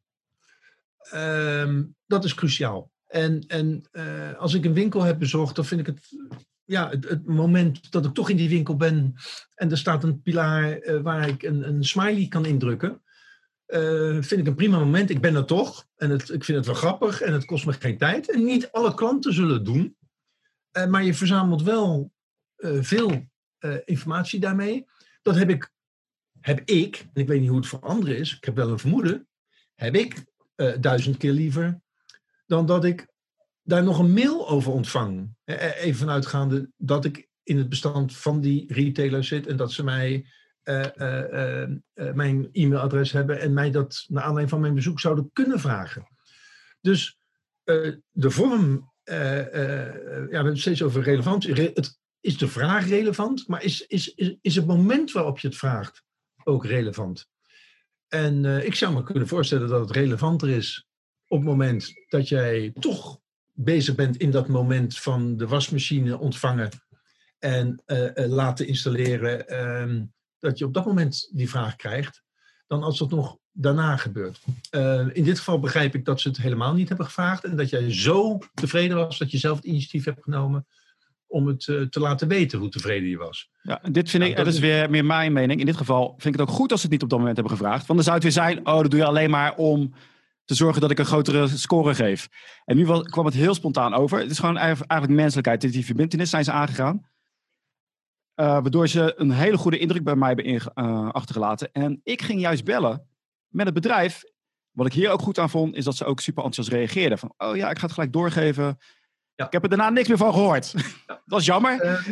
ehm, dat is cruciaal. En, en eh, als ik een winkel heb bezocht, dan vind ik het, ja, het, het moment dat ik toch in die winkel ben en er staat een pilaar eh, waar ik een, een smiley kan indrukken, eh, vind ik een prima moment. Ik ben er toch en het, ik vind het wel grappig en het kost me geen tijd. En niet alle klanten zullen het doen, Eh, maar je verzamelt wel eh, veel informatie daarmee. Dat heb ik, heb ik, en ik weet niet hoe het voor anderen is, ik heb wel een vermoeden, heb ik duizend keer liever dan dat ik daar nog een mail over ontvang. Even vanuitgaande dat ik in het bestand van die retailer zit en dat ze mij mijn e-mailadres hebben en mij dat naar aanleiding van mijn bezoek zouden kunnen vragen. Dus eh, de vorm, eh, eh, ja, we hebben het steeds over relevantie. Re- het, is de vraag relevant, maar is, is, is, is het moment waarop je het vraagt ook relevant? En eh, ik zou me kunnen voorstellen dat het relevanter is op het moment dat jij toch bezig bent in dat moment van de wasmachine ontvangen en eh, eh, laten installeren, ehm, dat je op dat moment die vraag krijgt, dan als dat nog daarna gebeurt. Eh, in dit geval begrijp ik dat ze het helemaal niet hebben gevraagd en dat jij zo tevreden was dat je zelf het initiatief hebt genomen om het eh, te laten weten hoe tevreden je was. Ja, dit vind ik, dat dat is weer meer mijn mening. In dit geval vind ik het ook goed als ze het niet op dat moment hebben gevraagd. Want dan zou het weer zijn, oh, dat doe je alleen maar om te zorgen dat ik een grotere score geef. En nu kwam het heel spontaan over. Het is gewoon eigenlijk menselijkheid. Die verbindenis zijn ze aangegaan. Eh, waardoor ze een hele goede indruk bij mij hebben eh, achtergelaten. En ik ging juist bellen met het bedrijf. Wat ik hier ook goed aan vond, is dat ze ook super enthousiast reageerden. Van, oh ja, ik ga het gelijk doorgeven. Ja. Ik heb er daarna niks meer van gehoord. dat was jammer, Eh,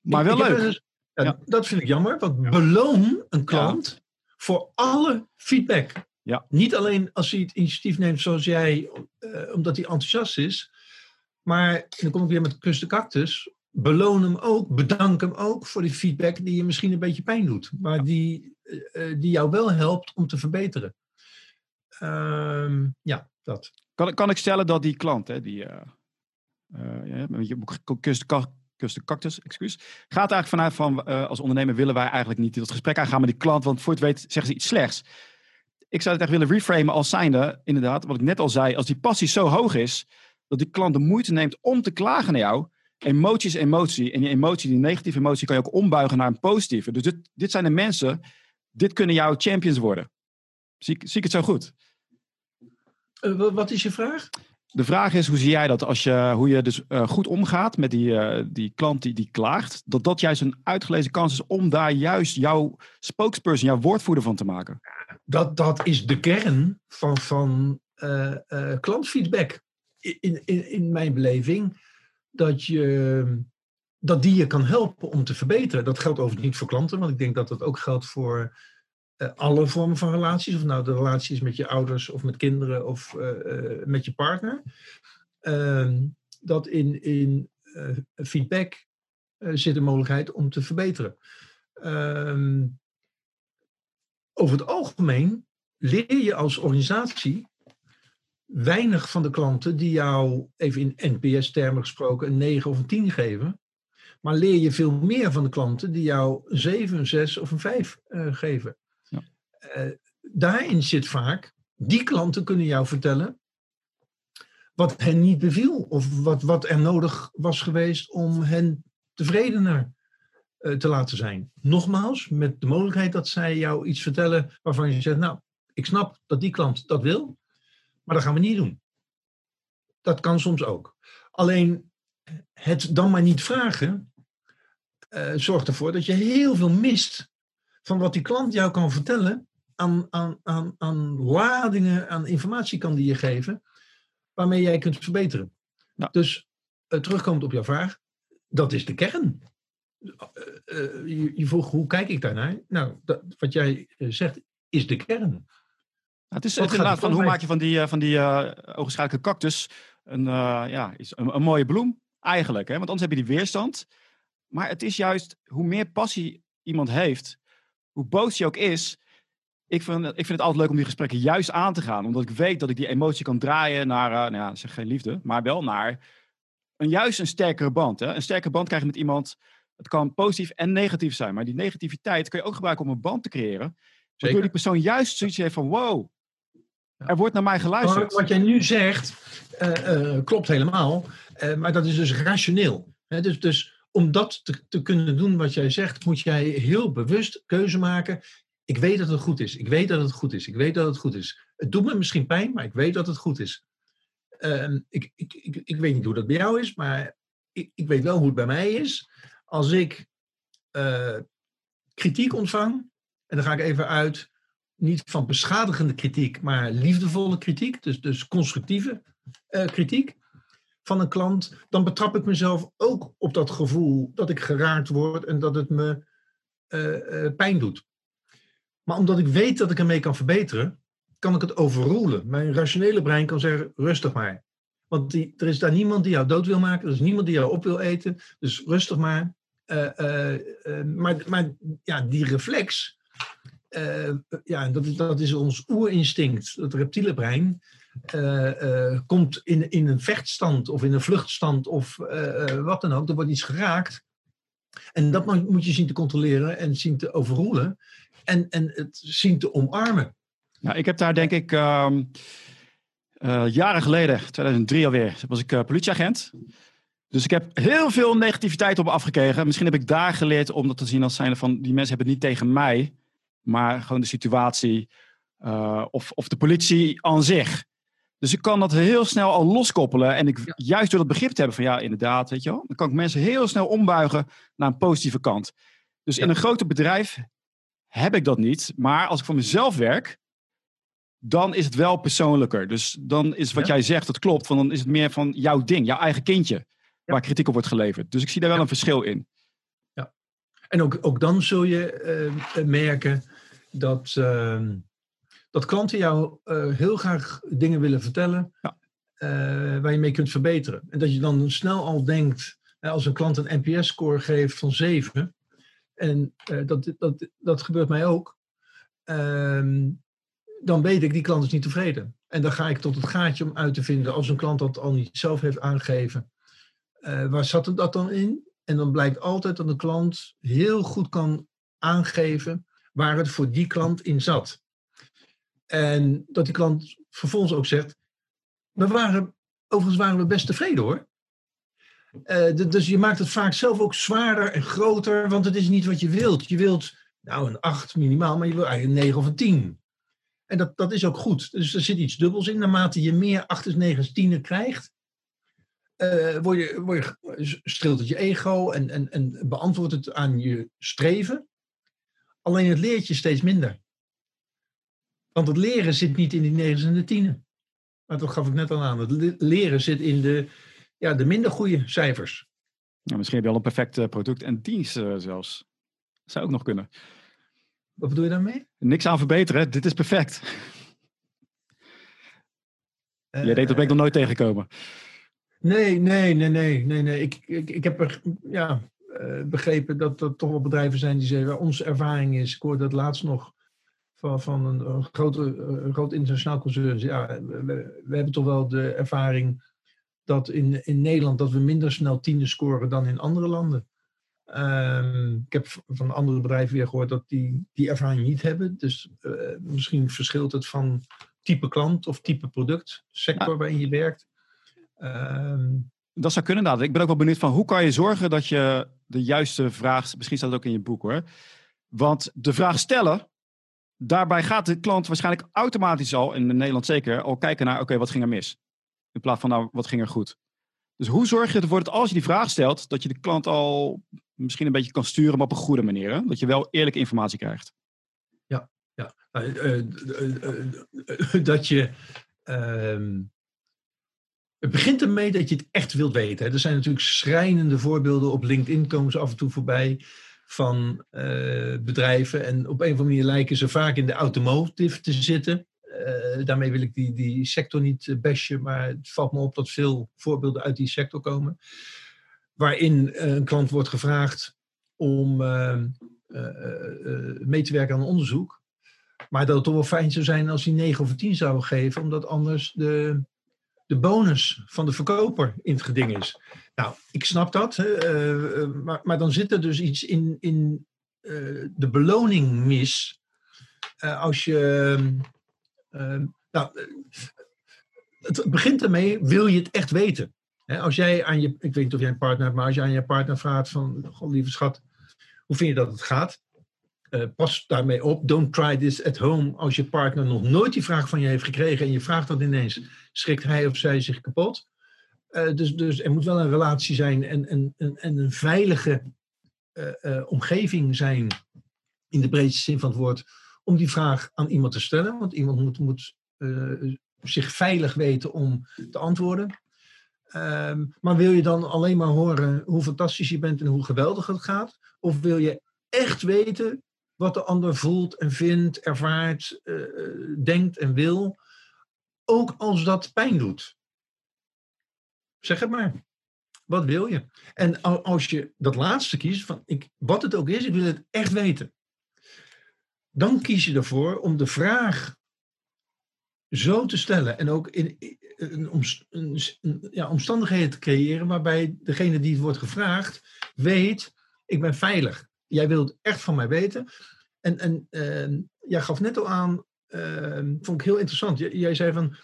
maar wel leuk. dus- ja. Dat vind ik jammer, want beloon een klant voor alle feedback. Ja. Niet alleen als hij het initiatief neemt zoals jij, omdat hij enthousiast is. Maar, dan kom ik weer met kus de cactus. Beloon hem ook, bedank hem ook voor die feedback die je misschien een beetje pijn doet. Maar die, eh, eh, die jou wel helpt om te verbeteren. Ehm, ja, dat. Kan, kan ik stellen dat die klant, hè, die eh eh, ja, met je boek Kus de, Cactus, excuus, gaat eigenlijk vanuit van als ondernemer willen wij eigenlijk niet dat gesprek aangaan met die klant, want voor het weet zeggen ze iets slechts. Ik zou het echt willen reframen als zijnde, inderdaad, wat ik net al zei, als die passie zo hoog is, dat die klant de moeite neemt om te klagen naar jou. Emotie is emotie. En die emotie, die negatieve emotie, kan je ook ombuigen naar een positieve. Dus dit, dit zijn de mensen, dit kunnen jouw champions worden. Zie, ik- zie ik het zo goed? Eh, wa- wat is je vraag? De vraag is, hoe zie jij dat als je, hoe je dus eh, goed omgaat met die, eh, die klant die, die klaagt, dat dat juist een uitgelezen kans is om daar juist jouw spokesperson, jouw woordvoerder van te maken? Dat, dat is de kern van, van klantfeedback. In, in, in mijn beleving. Dat, je, dat die je kan helpen om te verbeteren. Dat geldt overigens niet voor klanten, want ik denk dat dat ook geldt voor eh, alle vormen van relaties. Of nou de relaties met je ouders of met kinderen of eh, eh, met je partner. Ehm, dat in, in feedback zit een mogelijkheid om te verbeteren. Ehm, over het algemeen leer je als organisatie weinig van de klanten die jou, even in NPS-termen gesproken, een 9 of een 10 geven. Maar leer je veel meer van de klanten die jou een 7, een 6 of een 5 eh, geven. Ja. Eh, daarin zit vaak, die klanten kunnen jou vertellen wat hen niet beviel. Of wat, wat er nodig was geweest om hen tevredener eh, te laten zijn. Nogmaals, met de mogelijkheid dat zij jou iets vertellen waarvan je zegt, nou, ik snap dat die klant dat wil, maar dat gaan we niet doen. Dat kan soms ook. Alleen het dan maar niet vragen eh, zorgt ervoor dat je heel veel mist van wat die klant jou kan vertellen aan, aan, aan, aan ladingen, aan informatie kan die je geven, waarmee jij kunt verbeteren. Ja. Dus eh, terugkomend op jouw vraag, dat is de kern. Eh, je, je vroeg hoe kijk ik daarnaar? Nou, dat, wat jij zegt is de kern. Nou, het is het inderdaad er van hoe maak je van die, eh, van die ogenschijnlijke cactus een, eh, ja, is een, een mooie bloem eigenlijk. Hè? Want anders heb je die weerstand. Maar het is juist hoe meer passie iemand heeft, hoe boos hij ook is. Ik vind, ik vind het altijd leuk om die gesprekken juist aan te gaan. Omdat ik weet dat ik die emotie kan draaien naar, nou ja, zeg geen liefde, maar wel naar een, juist een sterkere band. Hè? Een sterkere band krijg je met iemand. Het kan positief en negatief zijn. Maar die negativiteit kun je ook gebruiken om een band te creëren. Waardoor die persoon juist zoiets heeft van wow, er wordt naar mij geluisterd. wat jij nu zegt, eh, eh, klopt helemaal. Eh, maar dat is dus rationeel. Hè, dus, dus om dat te, te kunnen doen wat jij zegt, moet jij heel bewust keuze maken. Ik weet dat het goed is. Ik weet dat het goed is. Ik weet dat het goed is. Het doet me misschien pijn, maar ik weet dat het goed is. Ehm, ik, ik, ik, ik weet niet hoe dat bij jou is, maar ik, ik weet wel hoe het bij mij is. Als ik kritiek ontvang, en dan ga ik even uit niet van beschadigende kritiek, maar liefdevolle kritiek, dus, dus constructieve eh, kritiek van een klant, dan betrap ik mezelf ook op dat gevoel dat ik geraakt word en dat het me eh, eh, pijn doet. Maar omdat ik weet dat ik ermee kan verbeteren, kan ik het overroelen. Mijn rationele brein kan zeggen, rustig maar. Want die, er is daar niemand die jou dood wil maken, er is niemand die jou op wil eten, dus rustig maar. Maar maar ja, die reflex, eh, ja, dat is, dat is ons oerinstinct, het reptiele brein, eh, eh, komt in, in een vechtstand of in een vluchtstand of wat dan ook. Er wordt iets geraakt. En dat moet je zien te controleren en zien te overroelen. En, en het zien te omarmen. Ja, ik heb daar denk ik ehm, eh, jaren geleden, 2003 alweer, was ik politieagent. Dus ik heb heel veel negativiteit op me afgekregen. Misschien heb ik daar geleerd om dat te zien als zijnde van die mensen hebben het niet tegen mij, maar gewoon de situatie eh, of, of de politie aan zich. Dus ik kan dat heel snel al loskoppelen. En ik, juist door dat begrip te hebben van ja, inderdaad, weet je wel, dan kan ik mensen heel snel ombuigen naar een positieve kant. Dus in een groter bedrijf heb ik dat niet. Maar als ik voor mezelf werk, dan is het wel persoonlijker. Dus dan is wat Ja. jij zegt, dat klopt. Want dan is het meer van jouw ding, jouw eigen kindje, waar kritiek op wordt geleverd. Dus ik zie daar wel Ja. een verschil in. En ook, ook dan zul je eh, merken dat, ehm, dat klanten jou eh, heel graag dingen willen vertellen Ja. eh, waar je mee kunt verbeteren. En dat je dan snel al denkt, als een klant een NPS-score geeft van 7, en eh, dat, dat, dat gebeurt mij ook, ehm, dan weet ik, die klant is niet tevreden. En dan ga ik tot het gaatje om uit te vinden, als een klant dat al niet zelf heeft aangegeven, waar zat het dat dan in? En dan blijkt altijd dat de klant heel goed kan aangeven waar het voor die klant in zat. En dat die klant vervolgens ook zegt, we waren overigens waren we best tevreden hoor. Uh, dus je maakt het vaak zelf ook zwaarder en groter, want het is niet wat je wilt. Je wilt nou een 8 minimaal, maar je wil eigenlijk een 9 of een 10. En dat, dat is ook goed. Dus er zit iets dubbels in. Naarmate je meer 8's, 9's, 10 krijgt, uh, word je, word je, streelt het je ego en, en, en beantwoordt het aan je streven. Alleen het leert je steeds minder. Want het leren zit niet in die 9's en de 10. Maar dat gaf ik net al aan. Het leren zit in de, ja, de minder goede cijfers. Ja, misschien heb je al een perfect eh, product en dienst uh, zelfs. Dat zou ook nog kunnen. Wat bedoel je daarmee? Niks aan verbeteren, dit is perfect. Uh, Jij denkt dat ben ik nog nooit tegengekomen. Nee, nee, nee, nee, nee, nee. Ik, ik, ik heb er, ja, uh, begrepen dat er toch wel bedrijven zijn die zeggen, onze ervaring is, ik hoorde dat laatst nog van, van een, een, grote, een groot internationaal concern. Ja, we, we, hebben toch wel de ervaring dat in, in Nederland dat we minder snel tienen scoren dan in andere landen. Um, ik heb van andere bedrijven weer gehoord dat die die ervaring niet hebben. Dus uh, misschien verschilt het van type klant of type product, sector waarin je werkt. Um, dat zou kunnen inderdaad. Ik ben ook wel benieuwd van hoe kan je zorgen dat je de juiste vraag, misschien staat het ook in je boek hoor. Want de vraag stellen, daarbij gaat de klant waarschijnlijk automatisch al, in Nederland zeker, al kijken naar oké, wat ging er mis? In plaats van nou, wat ging er goed? Dus hoe zorg je ervoor dat als je die vraag stelt, dat je de klant al misschien een beetje kan sturen, maar op een goede manier? Hè? Dat je wel eerlijke informatie krijgt. Ja, ja. Uh, uh, uh, dat je. Ehm, het begint ermee dat je het echt wilt weten. Er zijn natuurlijk schrijnende voorbeelden op LinkedIn, komen ze af en toe voorbij van bedrijven. En op een of andere manier lijken ze vaak in de automotive te zitten. Uh, daarmee wil ik die, die sector niet bashen, maar het valt me op dat veel voorbeelden uit die sector komen. Waarin een klant wordt gevraagd om mee te werken aan een onderzoek. Maar dat het toch wel fijn zou zijn als hij 9 of 10 zou geven, omdat anders de, de bonus van de verkoper in het geding is. Nou, ik snap dat, hè, maar, maar dan zit er dus iets in, in de beloning mis. als je nou, eh, het begint ermee, wil je het echt weten? als jij aan je, ik weet niet of jij een partner hebt, maar als je aan je partner vraagt van, god lieve schat, hoe vind je dat het gaat? Uh, pas daarmee op, don't try this at home. Als je partner nog nooit die vraag van je heeft gekregen en je vraagt dat ineens, schrikt hij of zij zich kapot. Uh, dus, dus er moet wel een relatie zijn en, en, en, en een veilige uh, omgeving zijn, in de breedste zin van het woord, om die vraag aan iemand te stellen. Want iemand moet, moet zich veilig weten om te antwoorden. Um, maar wil je dan alleen maar horen hoe fantastisch je bent en hoe geweldig het gaat? Of wil je echt weten wat de ander voelt en vindt, ervaart, uh, denkt en wil? Ook als dat pijn doet. Zeg het maar. Wat wil je? En als je dat laatste kiest, van ik, wat het ook is, ik wil het echt weten dan kies je ervoor om de vraag zo te stellen en ook in, ja, omstandigheden te creëren waarbij degene die het wordt gevraagd weet, ik ben veilig. Jij wilt echt van mij weten. En, en uh, jij gaf net al aan, uh, vond ik heel interessant. jij zei van,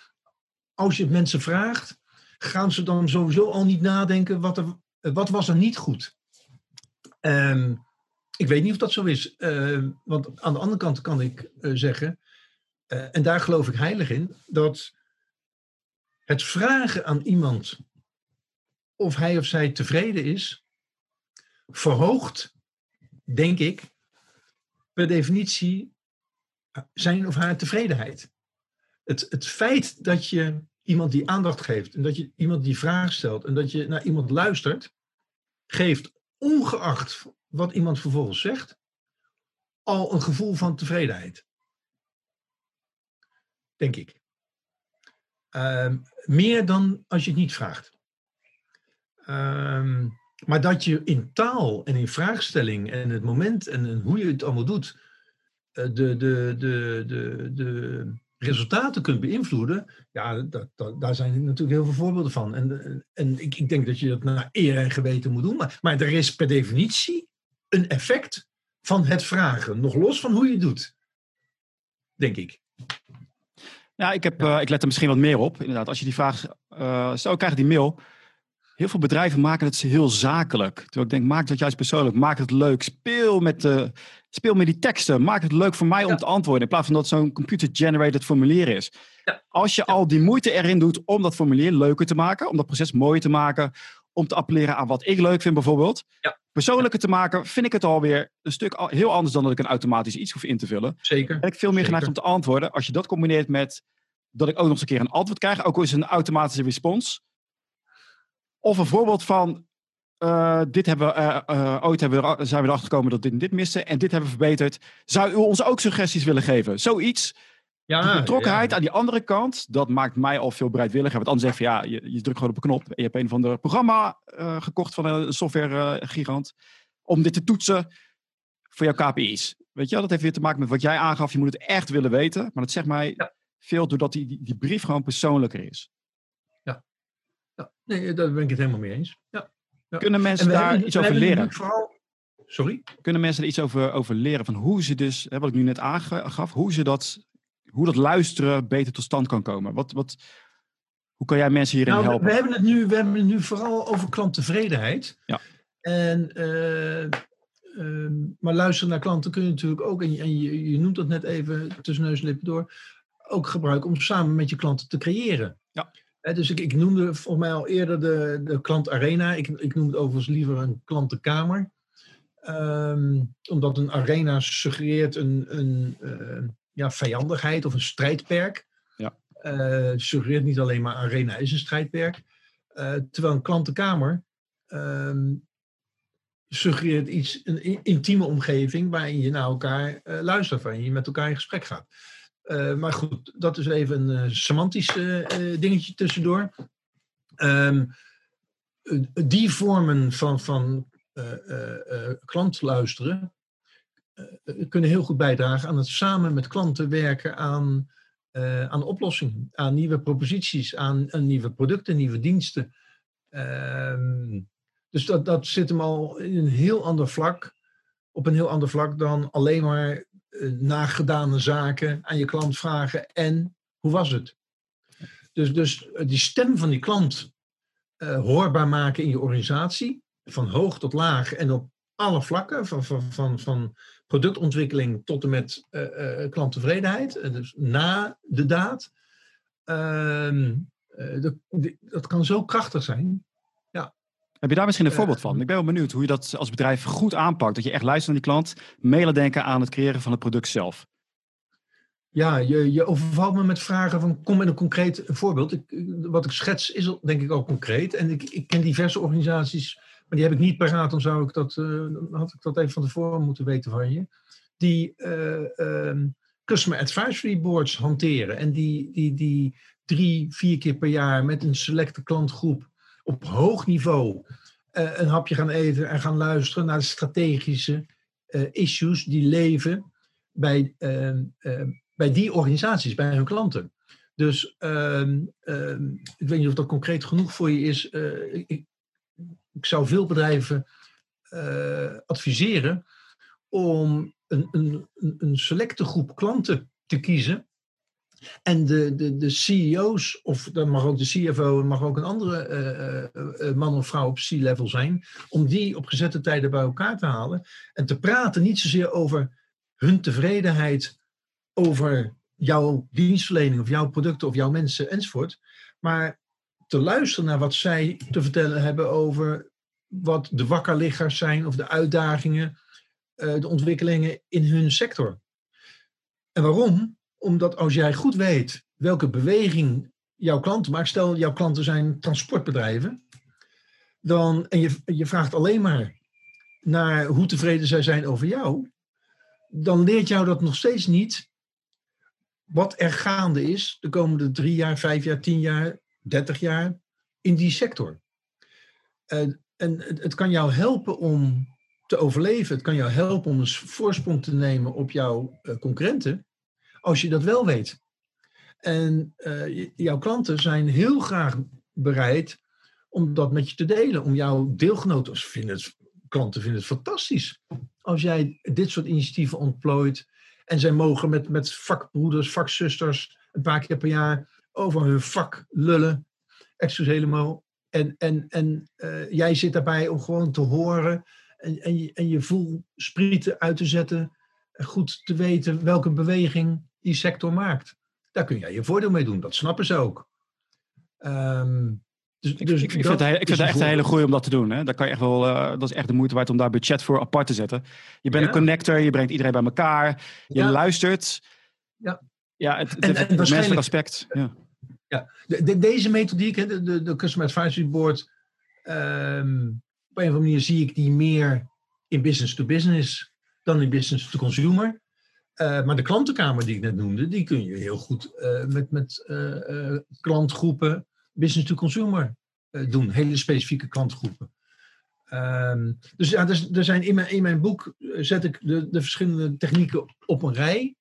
als je het mensen vraagt, gaan ze dan sowieso al niet nadenken, wat, er, wat was er niet goed? Um, ik weet niet of dat zo is. Want aan de andere kant kan ik uh, zeggen, uh, en daar geloof ik heilig in, dat het vragen aan iemand of hij of zij tevreden is, verhoogt, denk ik, per definitie zijn of haar tevredenheid. Het, het feit dat je iemand die aandacht geeft en dat je iemand die vraag stelt en dat je naar iemand luistert, geeft ongeacht wat iemand vervolgens zegt, al een gevoel van tevredenheid. Denk ik. Um, meer dan als je het niet vraagt. Um, maar dat je in taal en in vraagstelling en het moment en hoe je het allemaal doet, eh, de, de, de, de, de resultaten kunt beïnvloeden, ja, dat, dat, daar zijn natuurlijk heel veel voorbeelden van. En, en ik, ik denk dat je dat naar eer en geweten moet doen. Maar, maar er is per definitie een effect van het vragen, nog los van hoe je het doet. Denk ik. Ja, ik, heb, ik let er misschien wat meer op. Inderdaad, als je die vraag uh, stel, krijg die mail. Heel veel bedrijven maken het heel zakelijk. Terwijl ik denk, maak het juist persoonlijk. Maak het leuk. Speel met, de, speel met die teksten. Maak het leuk voor mij om te antwoorden. In plaats van dat zo'n computer-generated formulier is. Ja. Als je al die moeite erin doet om dat formulier leuker te maken. Om dat proces mooier te maken. Om te appelleren aan wat ik leuk vind bijvoorbeeld. Ja. Persoonlijker te maken, vind ik het alweer een stuk heel anders dan dat ik een automatisch iets hoef in te vullen. Zeker. Ben ik veel meer geneigd om te antwoorden. Als je dat combineert met dat ik ook nog eens een keer een antwoord krijg. Ook al is het een automatische respons of een voorbeeld van, uh, dit hebben we, uh, uh, ooit hebben we, zijn we erachter gekomen dat dit en dit miste en dit hebben we verbeterd. Zou u ons ook suggesties willen geven? Zoiets. Ja, de betrokkenheid aan die andere kant, dat maakt mij al veel bereidwilliger. Want anders zeg je, ja, je, je drukt gewoon op een knop. Je hebt een van de programma gekocht van een software gigant om dit te toetsen voor jouw KPI's. Weet je wel, dat heeft weer te maken met wat jij aangaf. Je moet het echt willen weten. Maar dat zegt mij veel doordat die, die, die brief gewoon persoonlijker is. Nee, daar ben ik het helemaal mee eens. Ja. ja. Kunnen mensen daar iets over leren? Vooral... Sorry? Kunnen mensen er iets over, over leren? Van hoe ze dus, hè, wat ik nu net aangaf, hoe, ze dat, hoe dat luisteren beter tot stand kan komen? Wat, wat, hoe kan jij mensen hierin nou, helpen? We hebben, het nu, we hebben het nu vooral over klanttevredenheid. Ja. En, uh, uh, maar luisteren naar klanten kun je natuurlijk ook, en, je, en je, je, noemt dat net even tussen neus en lippen door, ook gebruiken om samen met je klanten te creëren. Ja dus ik, ik, noemde volgens mij al eerder de, de klantarena. Ik, ik noem het overigens liever een klantenkamer. Um, omdat een arena suggereert een, een uh, ja, vijandigheid of een strijdperk. Ja. Uh, suggereert niet alleen maar arena is een strijdperk. Uh, terwijl een klantenkamer um, suggereert iets, een intieme omgeving waarin je naar elkaar luistert, waarin je met elkaar in gesprek gaat. Uh, maar goed, dat is even een uh, semantisch uh, dingetje tussendoor. Um, die vormen van, van klantluisteren kunnen heel goed bijdragen aan het samen met klanten werken aan, aan oplossingen, aan nieuwe proposities, aan, nieuwe producten, nieuwe diensten. Um, dus dat, dat zit hem al in een heel ander vlak, op een heel ander vlak dan alleen maar eh, nagedane zaken aan je klant vragen en hoe was het? Dus, dus eh, die stem van die klant uh, hoorbaar maken in je organisatie, van hoog tot laag en op alle vlakken, van, van, van, van productontwikkeling tot en met klanttevredenheid, dus na de daad. Ehm, dat, dat kan zo krachtig zijn. Heb je daar misschien een eh, voorbeeld van? Ik ben wel benieuwd hoe je dat als bedrijf goed aanpakt. Dat je echt luistert naar die klant, mee denken aan het creëren van het product zelf. Ja, je, je overvalt me met vragen van kom met een concreet voorbeeld. Ik, wat ik schets is denk ik al concreet. En ik, ik ken diverse organisaties, maar die heb ik niet paraat. Dan zou ik dat, uh, had ik dat even van tevoren moeten weten van je. Die uh, customer advisory boards hanteren. En die, die, die drie, vier keer per jaar met een selecte klantgroep op hoog niveau uh, een hapje gaan eten en gaan luisteren naar de strategische uh, issues die leven bij, uh, bij die organisaties, bij hun klanten. Dus ehm, ehm, ik weet niet of dat concreet genoeg voor je is. Ik, ik, zou veel bedrijven adviseren om een, een, een selecte groep klanten te kiezen en de, de, de CEO's, of dan mag ook de CFO, mag ook een andere uh, uh, man of vrouw op C-level zijn, om die op gezette tijden bij elkaar te halen en te praten niet zozeer over hun tevredenheid over jouw dienstverlening of jouw producten of jouw mensen enzovoort, maar te luisteren naar wat zij te vertellen hebben over wat de wakkerliggers zijn of de uitdagingen, de ontwikkelingen in hun sector. En waarom? Omdat als jij goed weet welke beweging jouw klanten maakt, stel jouw klanten zijn transportbedrijven, dan, en je, je vraagt alleen maar naar hoe tevreden zij zijn over jou, dan leert jou dat nog steeds niet wat er gaande is de komende drie jaar, vijf jaar, tien jaar, dertig jaar in die sector. en het, het kan jou helpen om te overleven. Het kan jou helpen om een voorsprong te nemen op jouw uh, concurrenten als je dat wel weet. En uh, jouw klanten zijn heel graag bereid om dat met je te delen. Om jouw deelgenoten, vinden het, klanten vinden het fantastisch. Als jij dit soort initiatieven ontplooit. En zij mogen met, met vakbroeders, vakzusters een paar keer per jaar over hun vak lullen. Excuus helemaal. En, en, en uh, jij zit daarbij om gewoon te horen en, en, je, en je voelsprieten uit te zetten. Goed te weten welke beweging die sector maakt. Daar kun jij je voordeel mee doen. Dat snappen ze ook. Um, dus, ik, dus ik, ik, vind het, ik vind het echt een hele goeie om dat te doen. Hè? Dat, kan je echt wel, uh, dat is echt de moeite waard om daar budget voor apart te zetten. Je bent een connector, je brengt iedereen bij elkaar, je ja. luistert. Ja, ja het, het, en, menselijk aspect. Ja. Ja, de, de, deze methodiek, hè, de, de, de Customer Advisory Board, um, op een of andere manier zie ik die meer in business to business dan in business to consumer. Uh, maar de klantenkamer die ik net noemde, die kun je heel goed uh, met, met uh, klantgroepen business to consumer doen. Hele specifieke klantgroepen. Um, dus ja, dus, er zijn in, mijn, in mijn boek zet ik de, de verschillende technieken op een rij.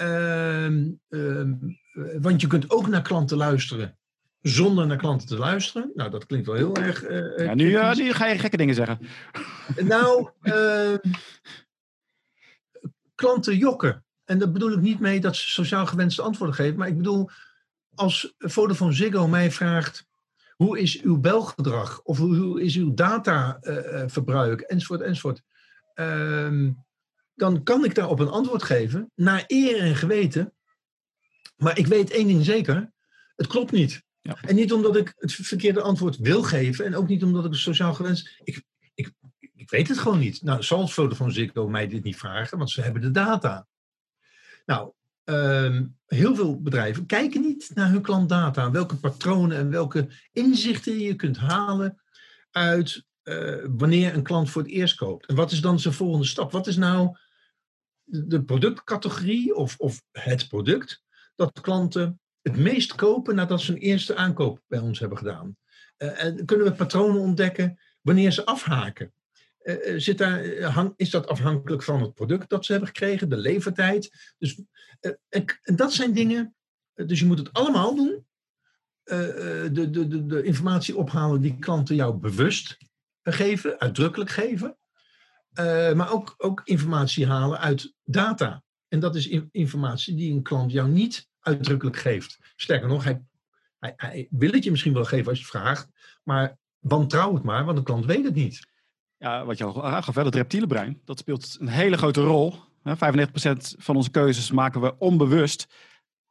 Um, um, want je kunt ook naar klanten luisteren zonder naar klanten te luisteren. Nou, dat klinkt wel heel erg. Uh, ja, nu, uh, nu, ga je gekke dingen zeggen. Nou, uh, klanten jokken. En daar bedoel ik niet mee dat ze sociaal gewenste antwoorden geven. Maar ik bedoel, als Vodafone Ziggo mij vraagt. Hoe is uw belgedrag? Of hoe, is uw dataverbruik? enzovoort, enzovoort. Ehm, dan kan ik daarop een antwoord geven. Naar eer en geweten. Maar ik weet één ding zeker. Het klopt niet. Ja. En niet omdat ik het verkeerde antwoord wil geven. En ook niet omdat ik het sociaal gewenst. Ik, weet het gewoon niet. Nou, zal Vodafone Ziggo mij dit niet vragen, want ze hebben de data. Nou, ehm, heel veel bedrijven kijken niet naar hun klantdata. Welke patronen en welke inzichten je kunt halen uit uh, wanneer een klant voor het eerst koopt. En wat is dan zijn volgende stap? Wat is nou de productcategorie of, of het product dat klanten het meest kopen nadat ze een eerste aankoop bij ons hebben gedaan. Uh, en kunnen we patronen ontdekken wanneer ze afhaken. Uh, zit daar, hang, is dat afhankelijk van het product dat ze hebben gekregen, de levertijd? Dus, en, dat zijn dingen, dus je moet het allemaal doen. De, de, de, de informatie ophalen die klanten jou bewust geven, uitdrukkelijk geven. maar ook, ook informatie halen uit data. En dat is informatie die een klant jou niet uitdrukkelijk geeft. Sterker nog, hij, hij, wil het je misschien wel geven als je vraagt, maar wantrouw het maar, want de klant weet het niet. Ja, wat je al aangaf, het reptiele brein, dat speelt een hele grote rol. 95% van onze keuzes maken we onbewust.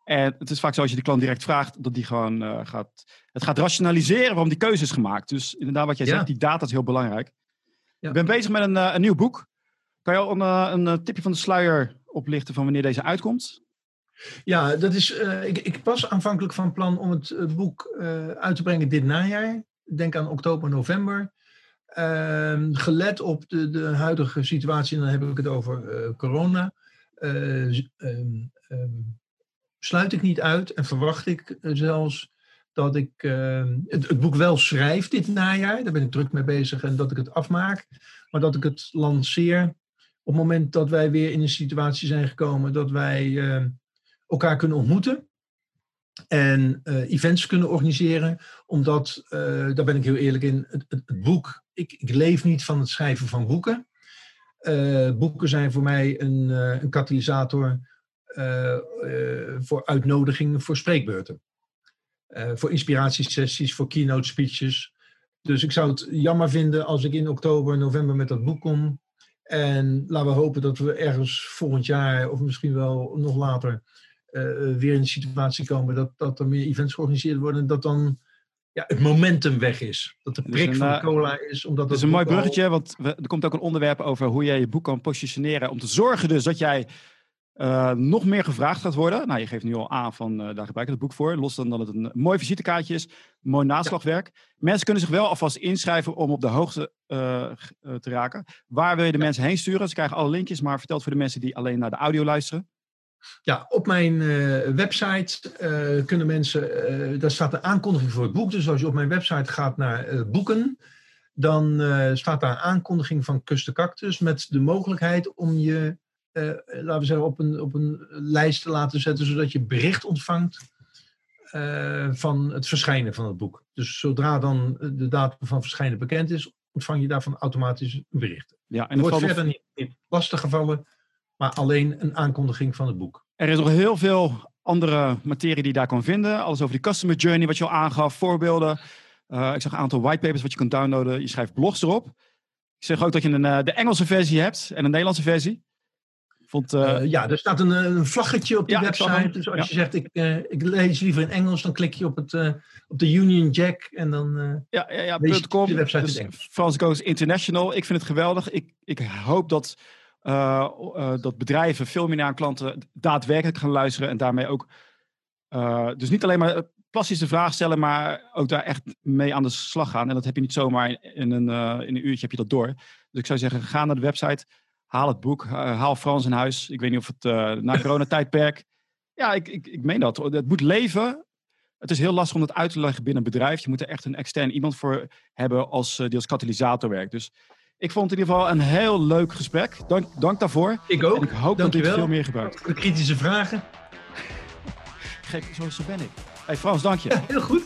En het is vaak zo als je de klant direct vraagt, dat die gewoon uh, gaat, het gaat rationaliseren waarom die keuze is gemaakt. Dus inderdaad, wat jij zegt, die data is heel belangrijk. Ja. Ik ben bezig met een, uh, een nieuw boek. Kan je al een, uh, een tipje van de sluier oplichten van wanneer deze uitkomt? Ja, dat is, uh, ik, ik was aanvankelijk van plan om het boek uit te brengen dit najaar. Denk aan oktober, november. Ehm, gelet op de, de huidige situatie, en dan heb ik het over corona, um, sluit ik niet uit en verwacht ik zelfs dat ik het, het, boek wel schrijf dit najaar. Daar ben ik druk mee bezig en dat ik het afmaak. Maar dat ik het lanceer op het moment dat wij weer in een situatie zijn gekomen dat wij elkaar kunnen ontmoeten. En uh, events kunnen organiseren. Omdat, uh, daar ben ik heel eerlijk in, het, het, boek. Ik, ik leef niet van het schrijven van boeken. Uh, boeken zijn voor mij een, een katalysator voor uitnodigingen voor spreekbeurten. voor inspiratiesessies, voor keynote speeches. Dus ik zou het jammer vinden als ik in oktober, november met dat boek kom. En laten we hopen dat we ergens volgend jaar, of misschien wel nog later, uh, weer in de situatie komen dat, dat er meer events georganiseerd worden. En dat dan ja, het momentum weg is. Dat de prik van uh, cola is. Omdat dat is een mooi bruggetje, al... want er komt ook een onderwerp over hoe jij je boek kan positioneren. Om te zorgen dus dat jij uh, nog meer gevraagd gaat worden. Nou, je geeft nu al aan van daar gebruik ik het boek voor. Los dan dat het een mooi visitekaartje is, mooi naslagwerk. Ja. Mensen kunnen zich wel alvast inschrijven om op de hoogte te raken. Waar wil je de ja. mensen heen sturen? Ze krijgen alle linkjes, maar vertel het voor de mensen die alleen naar de audio luisteren. Ja, op mijn uh, website uh, kunnen mensen, uh, daar staat een aankondiging voor het boek. Dus als je op mijn website gaat naar boeken, dan staat daar een aankondiging van Kuste Cactus met de mogelijkheid om je, laten we zeggen, op een, op een lijst te laten zetten, zodat je bericht ontvangt van het verschijnen van het boek. Dus zodra dan de datum van verschijnen bekend is, ontvang je daarvan automatisch een bericht. Ja, en het wordt verder niet in lastige gevallen maar alleen een aankondiging van het boek. Er is nog heel veel andere materie die je daar kan vinden. Alles over die customer journey, wat je al aangaf, voorbeelden. Uh, ik zag een aantal whitepapers wat je kunt downloaden. Je schrijft blogs erop. Ik zeg ook dat je een, uh, de Engelse versie hebt en een Nederlandse versie. Vond, uh, ja, er staat een, een vlaggetje op die ja, website. Dus als ja. je zegt, ik, ik lees liever in Engels, dan klik je op, het, op de Union Jack en dan ja, ja, ja, lees je de website dus in. France Goes International. Ik vind het geweldig. Ik, ik hoop dat uh, uh, dat bedrijven veel meer naar klanten daadwerkelijk gaan luisteren en daarmee ook, uh, dus niet alleen maar plastische vraag stellen, maar ook daar echt mee aan de slag gaan. En dat heb je niet zomaar in een, in een uurtje heb je dat door. Dus ik zou zeggen, ga naar de website, haal het boek, haal Frans in huis. Ik weet niet of het na coronatijdperk, ja, ik, ik, ik meen dat. Het moet leven. Het is heel lastig om dat uit te leggen binnen een bedrijf. Je moet er echt een extern iemand voor hebben als, die als katalysator werkt. Dus ik vond het in ieder geval een heel leuk gesprek. Dank, dank daarvoor. Ik ook. En ik hoop dat dit veel meer gebruikt. De kritische vragen. Gek, zo, zo ben ik. Hey Frans, dank je. Ja, heel goed.